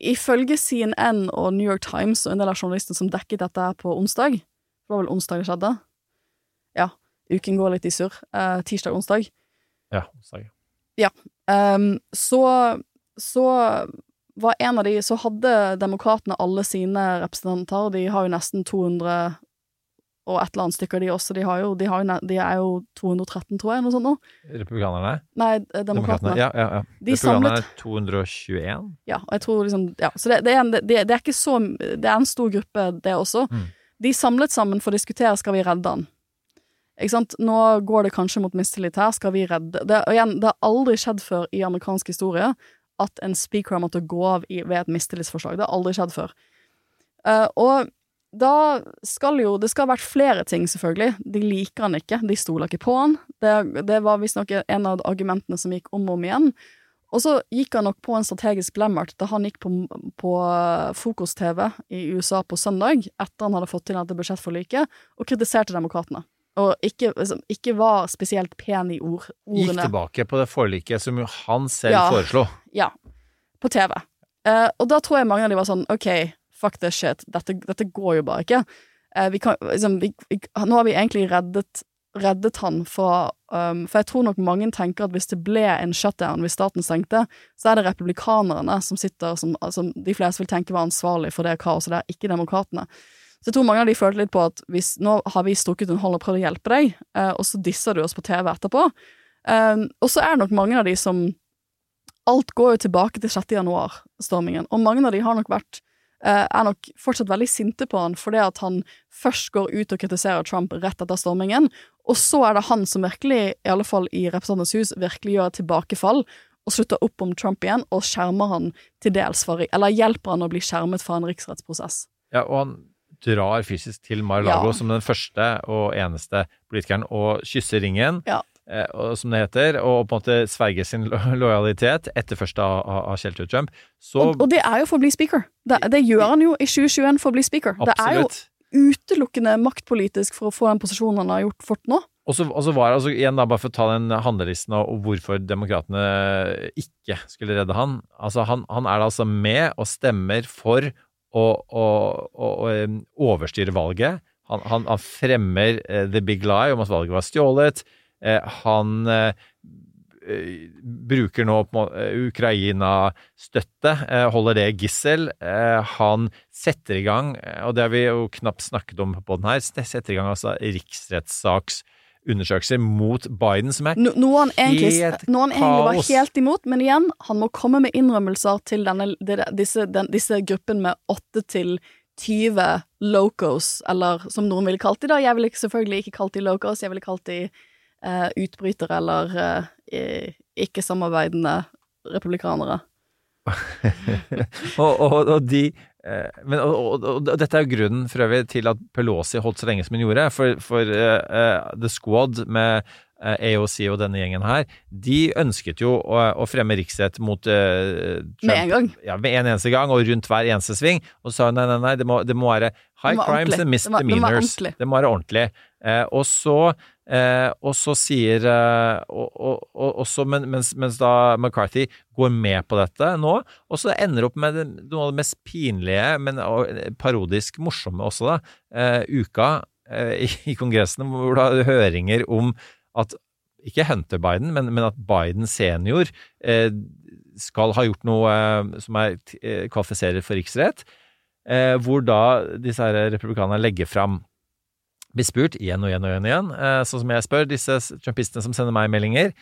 Ifølge CNN og New York Times og en del av journalistene som dekket dette på onsdag Det var vel onsdag det skjedde? Ja, uken går litt i surr. Uh, Tirsdag-onsdag. Ja, sorry. Um, så, så var en av de Så hadde demokratene alle sine representanter. De har jo nesten 200 og et eller annet stykker, de også. De, har jo, de, har jo, de er jo 213, tror jeg, noe sånt nå. Republikanerne? Nei, eh, demokratene. Ja, ja, ja. De Republikanerne er 221. Ja, og jeg tror liksom Ja, så det, det, er en, det, det er ikke så Det er en stor gruppe, det også. Mm. De samlet sammen for å diskutere skal vi redde han. Ikke sant? Nå går det kanskje mot mistillit her, skal vi redde det, Og igjen, det har aldri skjedd før i amerikansk historie at en speaker har måttet gå av i, ved et mistillitsforslag. Det har aldri skjedd før. Uh, og da skal jo Det skal ha vært flere ting, selvfølgelig. De liker han ikke. De stoler ikke på han. Det, det var visstnok en av argumentene som gikk om og om igjen. Og så gikk han nok på en strategisk blemmert da han gikk på, på Fokus-TV i USA på søndag, etter han hadde fått til dette budsjettforliket, og kritiserte demokratene. Og ikke, liksom, ikke var spesielt pen i ord, Gikk tilbake på det forliket som jo han selv Ja. foreslo. Ja, på TV. Eh, og da tror jeg mange av de var sånn OK, fuck this shit, dette, dette går jo bare ikke. Eh, kan, liksom, vi, vi, nå har vi egentlig reddet, reddet han fra um, For jeg tror nok mange tenker at hvis det ble en shutdown, hvis staten stengte, så er det republikanerne som sitter som, som de fleste vil tenke var ansvarlig for det kaoset der, ikke demokratene. Så jeg tror mange av de følte litt på at hvis nå har vi strukket en hånd og prøvd å hjelpe deg, eh, og så disser du oss på TV etterpå. Eh, og så er det nok mange av de som Alt går jo tilbake til 6. januar-stormingen, og mange av de har nok vært er nok fortsatt veldig sinte på han fordi at han først går ut og kritiserer Trump rett etter stormingen, og så er det han som virkelig, i alle fall i Representantenes hus, virkelig gjør et tilbakefall og slutter opp om Trump igjen, og skjermer han til dels for Eller hjelper han å bli skjermet fra en riksrettsprosess. Ja, og han drar fysisk til Mar-Lago Ja. som den første og eneste politikeren og kysser ringen, Ja. Eh, som det heter, og på en måte sverge sin lojalitet etter først av, av, Kjell Trump. Så Og, og det er jo for å bli speaker. Det, det gjør han jo i 2021 for å bli speaker. Absolutt. Det er jo utelukkende maktpolitisk for å få den posisjonen han har gjort fort nå. Og så, og så var det altså, igjen da, bare for å ta den handlelisten og, og hvorfor demokratene ikke skulle redde han. Altså, han, han er da altså med og stemmer for å, å, å, å overstyre valget. Han, han, han fremmer uh, the big lie om at valget var stjålet. Eh, han eh, eh, bruker nå Ukraina-støtte, holder det gissel. Eh, han setter i gang, og det har vi jo knapt snakket om på den her, setter i gang altså riksrettssaks undersøkelser mot Biden, som er No, noe han egentlig, Helt noe han egentlig var helt imot, men igjen, han må komme med innrømmelser til denne, disse, den, disse gruppen med 8 til 20 locos, eller som noen ville kalt de da. Jeg ville selvfølgelig ikke kalt de locos, jeg ville kalt de utbrytere eller eh, ikke-samarbeidende republikanere. og, og, og de eh, men, og, og, dette er jo grunnen for øvrig til at Pelosi holdt så lenge som hun gjorde. For, for eh, eh, The Squad med eh, AOC og denne gjengen her, de ønsket jo å, å fremme riksrett mot eh, Trump. Med en gang. Ja, med en eneste gang, og rundt hver eneste sving. Og sa nei, nei, nei, det må, det må være high Det må crimes ordentlig. and misdemeanors. det må. Det må være ordentlig. Eh, og så eh, og så sier eh, og, og, og, også, men, mens, mens da McCarthy går med på dette nå, og så ender opp med noe av det mest pinlige, men parodisk morsomme også, da, eh, uka eh, i, i Kongressen, hvor har høringer om at ikke Hunter Biden, men, men at Biden senior eh, skal ha gjort noe eh, som er, kvalifiserer for riksrett, hvor da disse her republikanerne legger fram blir spurt igjen og igjen og igjen, igjen sånn som jeg spør disse trumpistene som sender meg meldinger,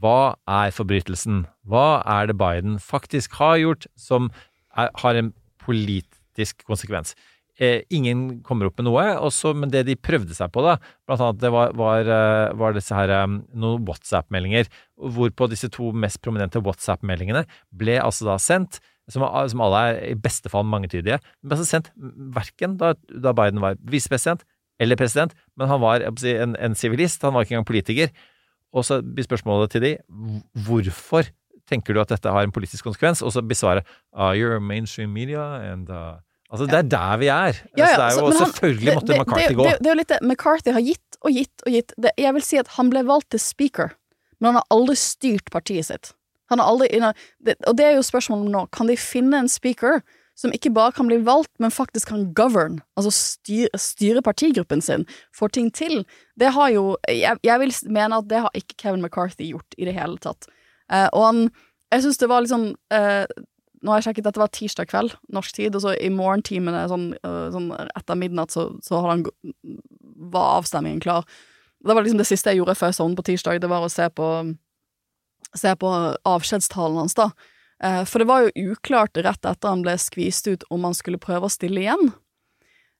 hva er forbrytelsen? Hva er det Biden faktisk har gjort som er, har en politisk konsekvens? Eh, ingen kommer opp med noe, også, men det de prøvde seg på, da, blant annet det var, var, eh, var disse her noen WhatsApp-meldinger, hvorpå disse to mest prominente WhatsApp-meldingene ble altså da sendt, som, som alle er i beste fall mangetydige, men altså sendt verken da, da Biden var visepresident eller president, men han var en, en sivilist, han var ikke engang politiker. Og så blir spørsmålet til de, hvorfor tenker du at dette har en politisk konsekvens? Og så blir svaret uh, you're mainstream media, and uh, Altså, det er der vi er. Ja, ja, så det er jo, altså, han- selvfølgelig måtte det- McCarthy det, gå. Det, det er jo litt det McCarthy har gitt og gitt og gitt. Jeg vil si at han ble valgt til speaker, men han har aldri styrt partiet sitt. Han har aldri, og det er jo spørsmålet nå, kan de finne en speaker som ikke bare kan bli valgt, men faktisk kan govern, altså styre, styre partigruppen sin, få ting til. Det har jo, jeg, jeg vil mene at det har ikke Kevin McCarthy gjort i det hele tatt. Eh, og han, jeg synes det var liksom, eh, nå har jeg sjekket, dette var tirsdag kveld, norsk tid, og så i morgentimene, sånn, øh, sånn etter midnatt, så, så han, var avstemningen klar. Det var liksom det siste jeg gjorde før sånn på tirsdag, det var å se på, se på avskjedstalen hans, da. Eh, for det var jo uklart rett etter han ble skvist ut om han skulle prøve å stille igjen.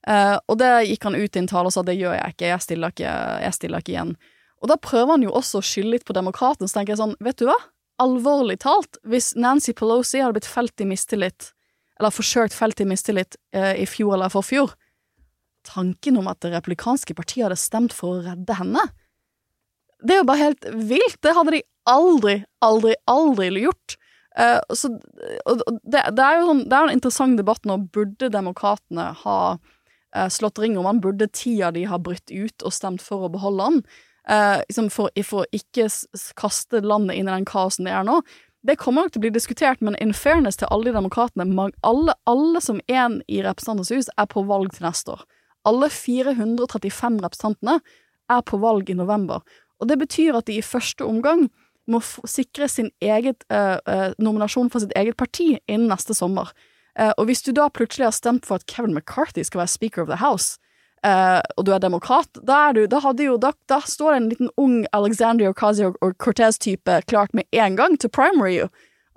Eh, og det gikk han ut i en tale og sa det gjør jeg ikke, jeg stiller ikke, jeg stiller ikke igjen. Og da prøver han jo også å skylde litt på demokraten, så tenker jeg sånn, vet du hva? Alvorlig talt, hvis Nancy Pelosi hadde blitt felt i mistillit, eller forsøkt felt i mistillit eh, i fjor eller forfjor, tanken om at det republikanske partiet hadde stemt for å redde henne, det er jo bare helt vilt. Det hadde de aldri, aldri, aldri gjort. Eh, så, og, det, det er jo sånn, det er en interessant debatt nå. Burde demokratene ha eh, slått ring om han? Burde tida de ha brytt ut og stemt for å beholde han? Eh, liksom for, for ikke s- s- kaste landet inn i den kaosen det er nå. Det kommer nok til å bli diskutert, men in fairness til alle de demokratene alle, alle som en i Representantenes hus er på valg til neste år. Alle 435 representantene er på valg i november. Og det betyr at de i første omgang må sikre sin eget uh, uh, nominasjon for sitt eget parti innen neste sommer. Uh, og hvis du da plutselig har stemt for at Kevin McCarthy skal være Speaker of the House, og du er demokrat, da, er du, da, jo, da, da står det en liten ung Alexandria Ocasio-Cortez-type klart med en gang til primary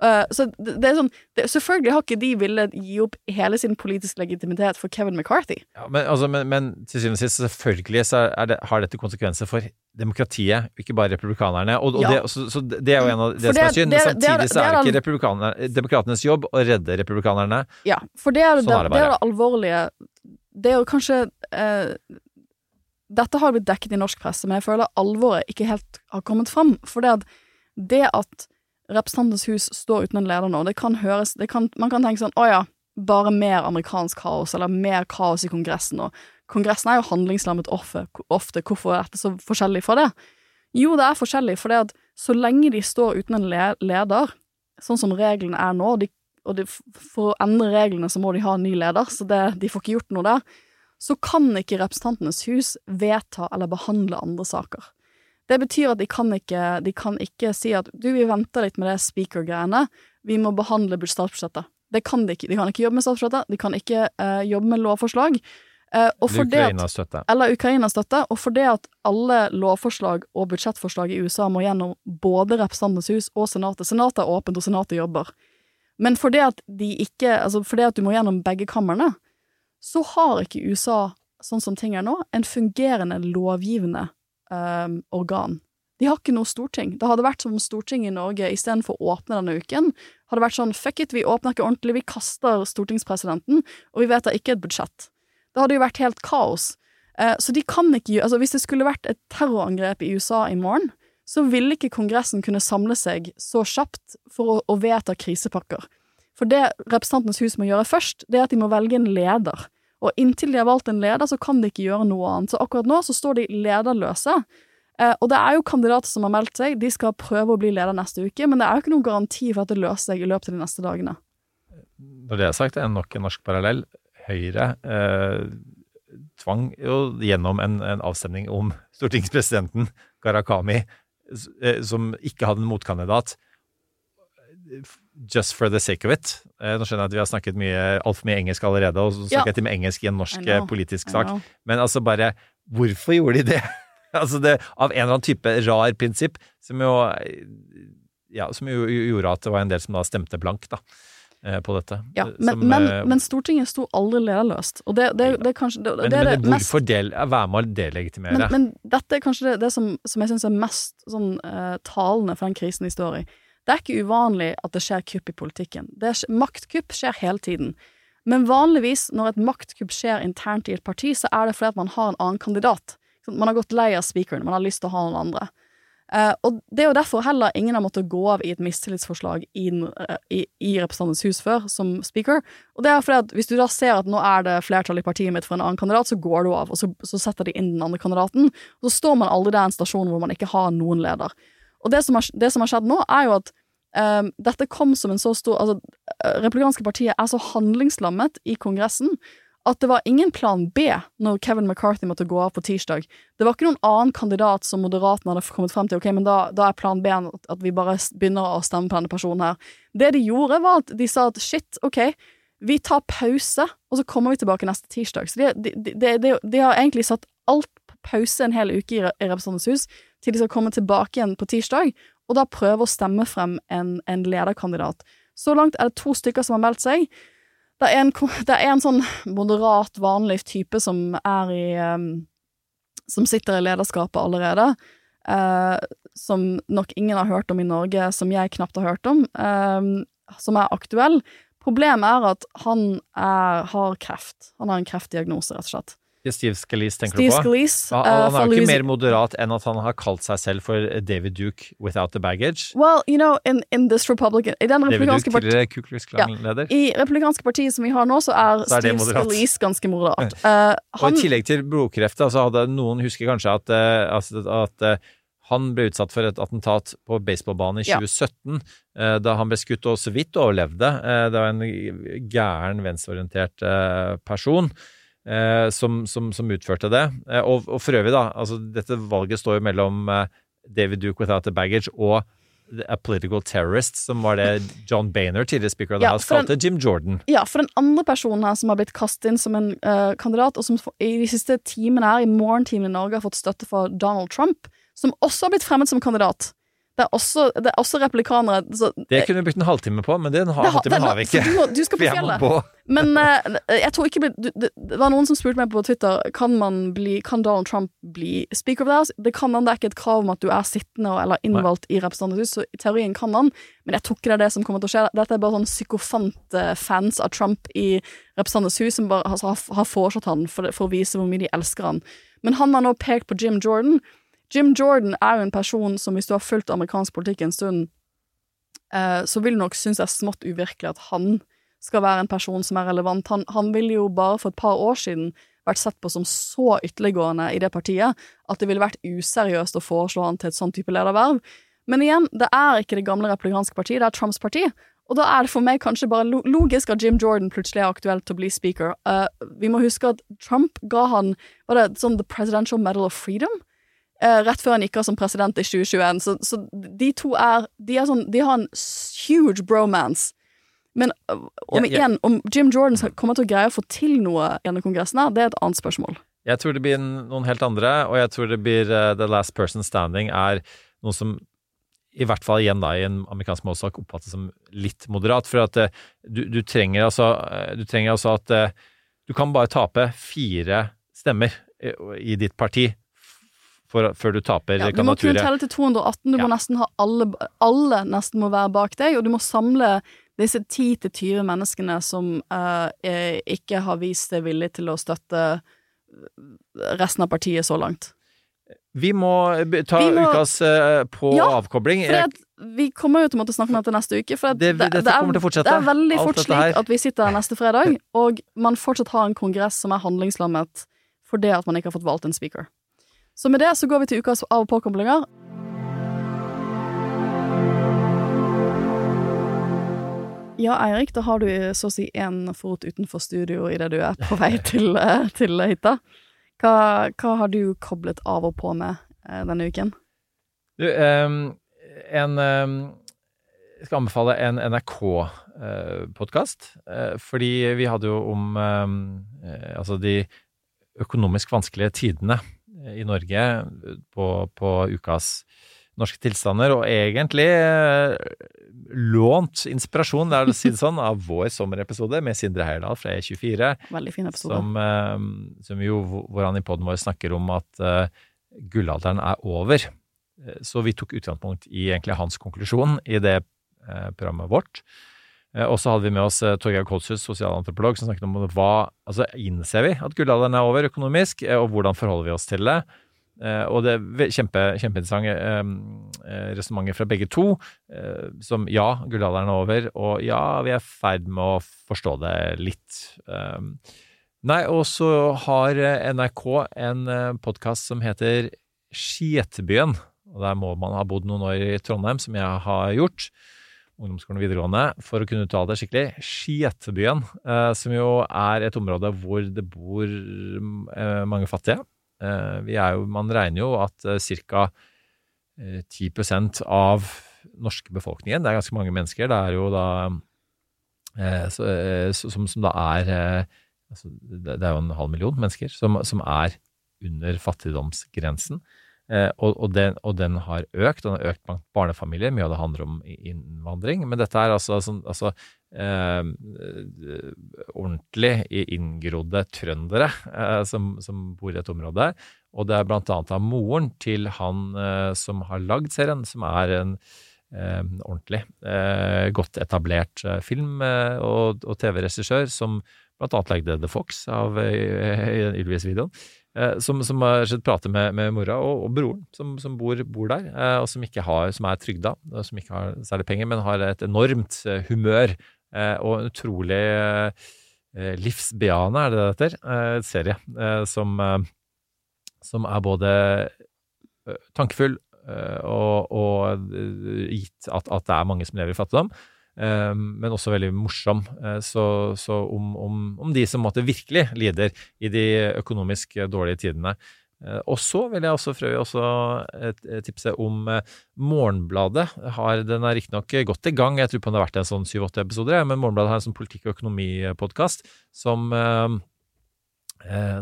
Eh, så det, det er sånn det, Selvfølgelig har ikke de villet gi opp hele sin politiske legitimitet for Kevin McCarthy. Ja, men, altså, men, men til syvende og sist, selvfølgelig så det, har dette konsekvenser for demokratiet, ikke bare republikanerne. Og, og Ja. det, så, så det er jo en av det, som er synd. Men samtidig så er det ikke demokratenes jobb å redde republikanerne. Ja, for det er det, Sånn er det det, er det alvorlige Det er jo kanskje eh, Dette har blitt dekket i norsk presse, men jeg føler alvoret ikke helt har kommet fram. For det at, det at Representantenes hus står uten en leder nå, det kan høres det kan, Man kan tenke sånn å ja, bare mer amerikansk kaos, eller mer kaos i Kongressen. Og Kongressen er jo handlingslammet ofte. Hvorfor er dette så forskjellig fra det? Jo, det er forskjellig, for det at så lenge de står uten en le leder, sånn som reglene er nå, de og de, for å endre reglene så må de ha en ny leder, så det, de får ikke gjort noe der, så kan ikke Representantenes hus vedta eller behandle andre saker. Det betyr at de kan ikke, de kan ikke si at du, vi venter litt med det speaker-greiene, vi må behandle bud- statsbudsjettet. Det kan de ikke. De kan ikke jobbe med statsbudsjettet, de kan ikke uh, jobbe med lovforslag. Uh, og for det at, eller Ukraina-støtte, og for det at alle lovforslag og budsjettforslag i USA må gjennom både Representantenes hus og Senatet. Senatet er åpent, og Senatet jobber. Men for det at de ikke, altså for at du må gjennom begge kamrene, så har ikke USA, sånn som ting er nå, en fungerende lovgivende ehm, organ. De har ikke noe storting. Det hadde vært som om Stortinget i Norge istedenfor å åpne denne uken, hadde vært sånn fuck it, vi åpner ikke ordentlig, vi kaster stortingspresidenten, og vi vedtar ikke et budsjett. Det hadde jo vært helt kaos. Eh, så de kan ikke gjøre Altså, hvis det skulle vært et terrorangrep i USA i morgen, så ville ikke Kongressen kunne samle seg så kjapt for å, å vedta krisepakker. For det Representantenes hus må gjøre først, det er at de må velge en leder. Og inntil de har valgt en leder, så kan de ikke gjøre noe annet. Så akkurat nå så står de lederløse. Eh, og det er jo kandidater som har meldt seg, de skal prøve å bli leder neste uke, men det er jo ikke noen garanti for at det løser seg i løpet av de neste dagene. Når det er sagt, det er nok en norsk parallell. Høyre eh, tvang jo gjennom en, en avstemning om stortingspresidenten, Gharahkhami, eh, som ikke hadde en motkandidat, just for the sake of it. Eh, nå skjønner jeg at vi har snakket mye, altfor mye engelsk allerede, og så snakker Ja. jeg til med engelsk i en norsk eh, politisk sak. Men altså bare, hvorfor gjorde de det? altså det, Av en eller annen type rar prinsipp, som jo, eh, ja, som jo gjorde at det var en del som da stemte blank da, på dette. Ja, men, som, men, men Stortinget sto aldri lederløst, og det, det, det er kanskje det, men, er men det mest hvorfor del, være med å delegitimere? Men, men dette er kanskje det, som, som jeg syns er mest sånn, uh, talende for den krisen vi står i. Det er ikke uvanlig at det skjer kupp i politikken. Er, maktkupp skjer hele tiden. Men vanligvis, når et maktkupp skjer internt i et parti, så er det fordi at man har en annen kandidat. Man har gått lei av speakeren, man har lyst til å ha noen andre. Uh, og det er jo derfor heller ingen har måttet gå av i et mistillitsforslag i, eh, i, i Representantenes hus før, som speaker. Og det er fordi at hvis du da ser at nå er det flertall i partiet mitt for en annen kandidat, så går du av, og så, så setter de inn den andre kandidaten. Og så står man aldri der en stasjon hvor man ikke har noen leder. Og det som har, det som har skjedd nå, er jo at um, dette kom som en så stor Altså, eh, Republikanske partiet er så handlingslammet i Kongressen at det var ingen plan B når Kevin McCarthy måtte gå av på tirsdag. Det var ikke noen annen kandidat som Moderatene hadde kommet frem til. Ok, men da, da er plan B at, vi bare begynner å stemme på denne personen her. Det de gjorde, var at de sa at shit, ok, vi tar pause, og så kommer vi tilbake neste tirsdag. Så de, de, de, de, har egentlig satt alt pause en hel uke i, representantens hus, til de skal komme tilbake igjen på tirsdag, og da prøve å stemme frem en, en lederkandidat. Så langt er det to stykker som har meldt seg. Det er en, det er en sånn moderat, vanlig type som er i um, Som sitter i lederskapet allerede. Uh, som nok ingen har hørt om i Norge, som jeg knapt har hørt om. um, som er aktuell. Problemet er at han er, har kreft. Han har en kreftdiagnose, rett og slett. Steve Scalise, tenker Steve du på? Scalise. Eh, han er jo ikke mer moderat enn at han har kalt seg selv for David Duke without the baggage. Well, you know, in, in this Republican I den republikanske partiet. I republikanske partiet som vi har nå, så er, Så er Steve. Scalise ganske moderat. Eh, Og i tillegg til blodkreft, så hadde noen husker kanskje at, altså, at Han ble utsatt for et attentat på baseballbanen i 2017, ja. da han ble skutt og så vidt overlevde. Det var en gæren, venstreorientert person eh, som, som, som utførte det. Eh, Og, og for øvrig, da, altså dette valget står jo mellom eh, David Duke without a baggage og A Political Terrorist, som var det John Boehner, tidligere speaker of the Ja, House, kalte Jim Jordan. Ja, for den andre personen her som har blitt kastet inn som en uh, kandidat, og som i de siste timene her, i morgentimene i Norge, har fått støtte fra Donald Trump, som også har blitt fremmet som kandidat. Det er også, det er også replikanere. Så, Det kunne vi brukt en halvtime på, men den har, Det halvtime den- har vi ikke. Du, du skal på fjellet. på. Men uh, jeg tror ikke det, det var noen som spurte meg på Twitter Kan man bli, kan Donald Trump bli speaker of the house. Det kan han, det er ikke et krav om at du er sittende eller innvalgt i representanthuset, så i teorien kan han, men jeg tror ikke det er det som kommer til å skje. Dette er bare sånn psykofante fans av Trump i Representantenes hus som bare altså, har, har foreslått han for, for å vise hvor mye de elsker han. Men han har nå pekt på Jim Jordan. Jim Jordan er jo en person som hvis du har fulgt amerikansk politikk en stund, eh, så vil du nok synes det er smått uvirkelig at han skal være en person som er relevant. Han, han ville jo bare for et par år siden vært sett på som så ytterliggående i det partiet at det ville vært useriøst å foreslå han til et sånn type lederverv. Men igjen, det er ikke det gamle republikanske partiet, det er Trumps parti. Og da er det for meg kanskje bare logisk at Jim Jordan plutselig er aktuelt til å bli speaker. Uh, vi må huske at Trump ga han Var det sånn The Presidential Medal of Freedom? Eh, rett før han gikk av som president i 2021. Så, så de to er De, er sånn, de har en huge bromance. Men øh, om igjen, om Jim Jordan kommer til å greie å få til noe gjennom Kongressen her, det er et annet spørsmål. Jeg tror det blir noen helt andre, og jeg tror det blir uh, The Last Person Standing er noe som i hvert fall igjen da i en amerikansk målsak oppfattes som litt moderat. For at eh, du, du trenger altså eh, Du trenger altså at eh, du kan bare tape fire stemmer i, i ditt parti for, før du taper Ja, du må kunne telle til 218, du Ja. må nesten ha alle Alle nesten må være bak deg, og du må samle disse 10-20 menneskene som eh, eh, ikke har vist seg villige til å støtte resten av partiet så langt. Vi må ta Vi må- ukas uh, på Ja, avkobling. For det, vi kommer jo til å måtte snakke om dette neste uke. For Det- det, det, fortsette. Det er veldig fort slik at vi sitter her neste fredag, og man fortsatt har en kongress som er handlingslammet fordi at man ikke har fått valgt en speaker. Så med det så går vi til ukas av- og påkoblinger. Ja, Eirik, da har du så å si én fot utenfor studio idet du er på vei til, eh, til hytta. Hva, hva har du koblet av og på med eh, denne uken? Du, um, en um Jeg skal anbefale en NRK-podkast. eh, fordi vi hadde jo om altså de økonomisk vanskelige tidene i Norge på, på ukas norske tilstander, og egentlig eh, lånt inspirasjon, det er å si det sånn, av vår sommerepisode med Sindre Heierdal fra E24. Veldig fin episode. Som, eh, som jo, hvor han i poden vår snakker om at uh, gullalderen er over. Så vi tok utgangspunkt i egentlig hans konklusjon i det uh, programmet vårt. Eh, Og så hadde vi med oss eh, Torgeir Kolshus, sosialantropolog, som snakket om hva Altså, innser vi at gullalderen er over økonomisk, eh, og hvordan forholder vi oss til det? Og det er kjempe, kjempeinteressante resonnementer fra begge to, som ja, gullalderen er over, og ja, vi er i ferd med å forstå det litt. Nei, og så har NRK en podkast som heter Skietbyen, og der må man ha bodd noen år i Trondheim, som jeg har gjort. Ungdomsskolen og videregående, for å kunne uttale det skikkelig. Skjetebyen, eh, som jo er et område hvor det bor eh, mange fattige. Eh, jo, man regner jo at ca. 10 av norske befolkningen, det er ganske mange mennesker, det er jo da som, som da er altså, det er jo en halv million mennesker som, som er under fattigdomsgrensen. Eh, og, og, den, og den har økt, og den har økt blant barnefamilier. Mye av det handler om innvandring. Men dette er altså, sånn, altså eh, eh, ordentlig inngrodde trøndere eh, som, som bor i et område. Og det er blant annet av moren til han eh, som har lagd serien, som er en eh, ordentlig eh, godt etablert eh, film- eh, og, og TV-regissør, som blant annet lagde The Fox av uh, Ylvis-videoen. Eh, som, som har sett prate med, med mora og, og broren, som, som bor, bor der, eh, og som ikke har, som er trygda, som ikke har særlig penger, men har et enormt eh, humør og en utrolig livsbejaende, er det det heter, serie, som, som er både tankefull, og, og gitt at, at det er mange som lever i fattigdom. Eh, Men også veldig morsom. Eh, Så, så om, om, om de som måtte virkelig lider i de økonomisk dårlige tidene. Eh, Og så vil jeg også, Frøy, også eh, tipse om Morgenbladet. Har, den er riktignok godt i gang, jeg tror på den har vært en sånn syv-åtte episoder, men Morgenbladet har en sånn politikk- og økonomipodkast som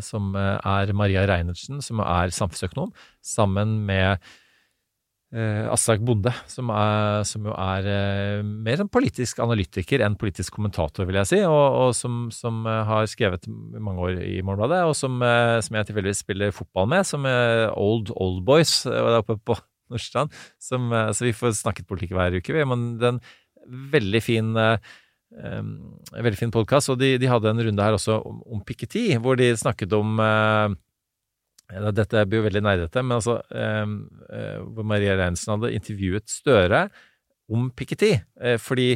som er Maria Reinertsen, som er samfunnsøkonom, sammen med eh, Aslak Bonde, som, er, som jo er eh, mer en politisk analytiker enn politisk kommentator, vil jeg si, og, og som, som eh, har skrevet mange år i Morgenbladet, og som, som jeg tilfeldigvis spiller fotball med, som Old Old Boys der oppe på Nordstrand. Som, så vi får snakket politikk hver uke, vi. Men det er en veldig fin um, veldig fin podkast, og de, de hadde en runde her også om, om Piketty, hvor de snakket om Dette blir jo veldig nerdete, men altså eh, eh, Hvor Maria Reinsen hadde intervjuet Støre om Piketty. Eh, fordi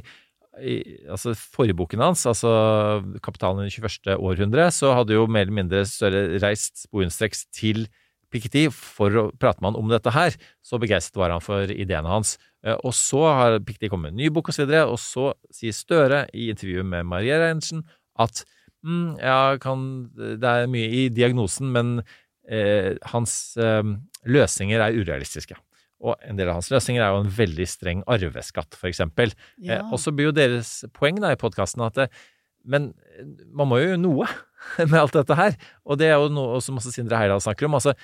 i altså forrige boken hans, altså 'Kapitalen i det 21. århundre', så hadde jo mer eller mindre Støre reist sporenstreks til Piketty for å prate med han om dette her. Så begeistret var han for ideene hans. Eh, Og så har Piketty kommet med en ny bok osv., og, så og så sier Støre i intervjuet med Maria Reinsen at mm, ja, kan, det er mye i diagnosen, men hans eh, løsninger er urealistiske. Og en del av hans løsninger er jo en veldig streng arveskatt, for eksempel. Ja. Eh, og så blir jo deres poeng da i podkasten at det, men eh, man må jo gjøre noe med alt dette her. Og det er jo noe som også Sindre Heidal snakker om. altså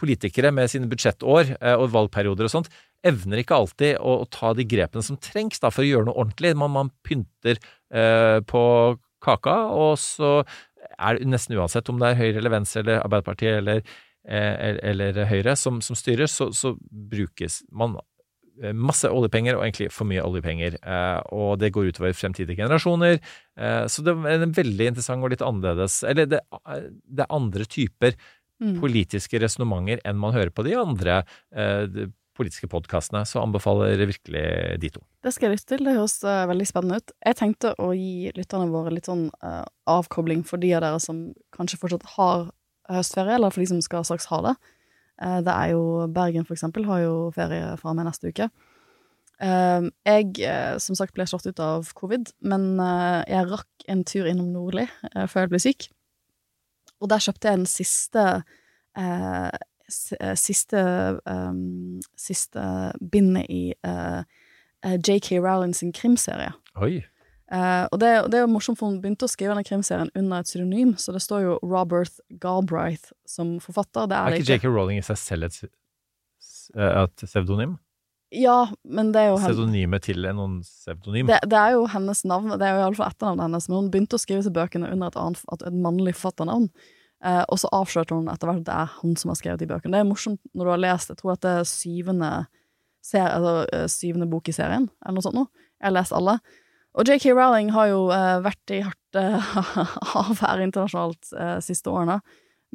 Politikere med sine budsjettår eh, og valgperioder og sånt evner ikke alltid å, å ta de grepene som trengs da, for å gjøre noe ordentlig. Man, man pynter eh, på kaka, og så er nesten uansett om det er Høyre eller Venstre eller Arbeiderpartiet eller, eh, eller Høyre som, som styrer, så, så brukes man eh, masse oljepenger, og egentlig for mye oljepenger. Eh, og det går utover fremtidige generasjoner. Eh, så det er en veldig interessant og litt annerledes Eller det, det er andre typer Mm. politiske resonnementer enn man hører på de andre eh, politiske podkastene. Så anbefaler virkelig de to. Det skal jeg lytte til, det høres uh, veldig spennende ut. Jeg tenkte å gi lytterne våre litt sånn uh, avkobling for de av dere som kanskje fortsatt har høstferie, eller for de som skal straks ha det. Uh, det er jo Bergen, for eksempel, har jo ferie fra med neste uke. Jeg, som sagt, ble slått ut av covid, men jeg rakk en tur innom Nordli før jeg ble syk. Og der kjøpte jeg den siste Siste um, Siste bindet i eh, eh, J.K. Rowling sin krimserie. Oi! Uh, og det, og det er jo morsomt, for hun begynte å skrive denne krimserien under et pseudonym, så det står jo Robert Galbraith som forfatter. Det er, Er det ikke J.K. Rowling i seg selv et, eh, et pseudonym? Ja, men det er jo Pseudonymet til noen pseudonym? det, det er jo hennes navn, det er jo iallfall etternavnet hennes, men hun begynte å skrive seg bøkene under et, annet, et mannlig forfatternavn. Eh, og så avslørte hun etter hvert at det er han som har skrevet de bøkene. Det er morsomt når du har lest Jeg tror at det er syvende, ser, altså, eh, syvende bok i serien, eller noe sånt noe. Jeg har lest alle. Og JK Rowling har jo eh, vært i hardt avvær internasjonalt eh, siste årene.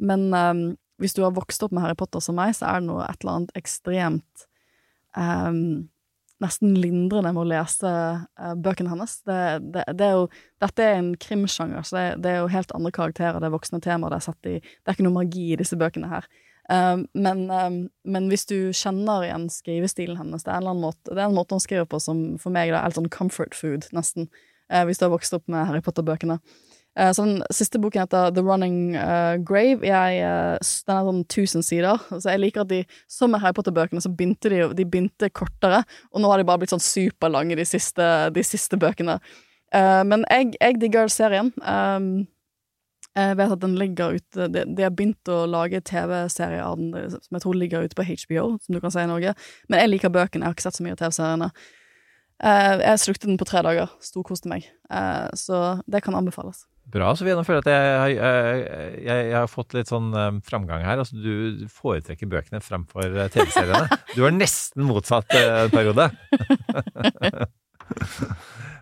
Men eh, hvis du har vokst opp med Harry Potter som meg, så er det noe et eller annet ekstremt eh, nesten lindrende med å lese uh, bøkene hennes. Det, det, det er jo, dette er en krimsjanger, så det, det er jo helt andre karakterer, det er voksne temaer, det er, satt i, det er ikke noe magi i disse bøkene her. Uh, men, uh, men hvis du kjenner igjen skrivestilen hennes, det er en, eller annen måte, det er en måte hun skriver på som for meg da, er litt sånn comfort food, nesten, eh, hvis du har vokst opp med Harry Potter-bøkene. Eh, så den siste boken heter The Running uh, Grave. Jeg, uh, den er sånn 1000 sider. Så jeg liker at de, som med Harry Potter-bøkene, så begynte de, de begynte kortere, og nå har de bare blitt sånn superlange, de siste, de siste bøkene. Uh, men jeg, jeg digger serien. Um, jeg vet at den ligger ute De, har begynt å lage TV-serie av den, som jeg tror ligger ute på HBO, som du kan se i Norge. Men jeg liker bøkene, jeg har ikke sett så mye av TV-seriene. Jeg slukte den på tre dager. Storkoste meg. Så det kan anbefales. Bra, så vi jeg at jeg, jeg, jeg, jeg, jeg har fått litt sånn eh, framgang her. Altså, du foretrekker bøkene fremfor eh, TV-seriene. Du har nesten motsatt uh, periode.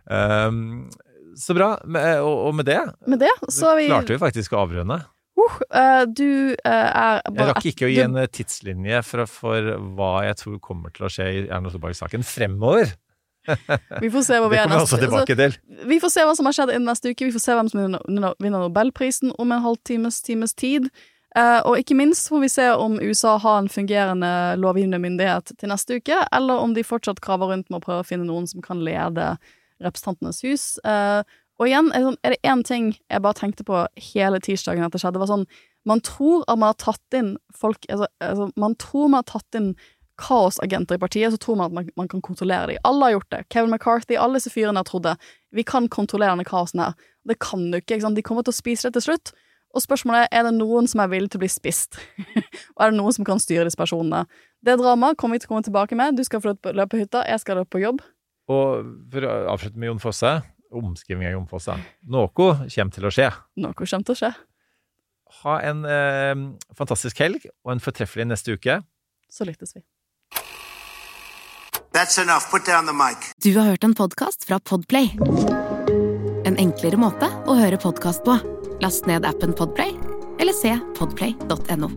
um, så bra. Med- Og, og med det Med det så vi klarte vi faktisk å avrunde. Uh, eh, du eh, er Jeg rakk ikke å gi en eh, tidslinje for, for hva jeg tror kommer til å skje i Erna Solberg-saken fremover. Vi får se hva vi er neste altså, Vi får se hva som har skjedd innen neste uke. Vi får se hvem som vinner- Nobelprisen om en halvtimes times tid. Eh, og ikke minst får vi se om USA har en fungerende lovgivende myndighet til neste uke, eller om de fortsatt kraver rundt med å prøve å finne noen som kan lede Representantenes hus. Eh, og igjen, er det sånn- er én ting jeg bare tenkte på hele tirsdagen at det skjedde, var sånn Man tror at man har tatt inn folk altså, altså, Man tror man har tatt inn kaosagenter i partiet, så tror man at man, man kan kontrollere dem. Alle har gjort det. Kevin McCarthy, alle disse fyrene har trodd det. vi kan kontrollere denne kaosen her. Det kan du ikke. ikke sant? De kommer til å spise det til slutt. Og spørsmålet er er det noen som er villig til å bli spist. og er det noen som kan styre disse personene. Det dramaet kommer vi til å komme tilbake med. Du skal få løpe på hytta, jeg skal løpe på jobb. Og for å avslutte med Jon Fosse, omskriving av Jon Fosse. Noe kommer til å skje. Noe kommer til å skje. Ha en eh, fantastisk helg og en fortreffelig neste uke. Så lyttes vi. That's enough. Put down the mic. Du har hørt en podkast fra Podplay. En enklere måte å høre podkast på. Last ned appen Podplay, eller se podplay.no.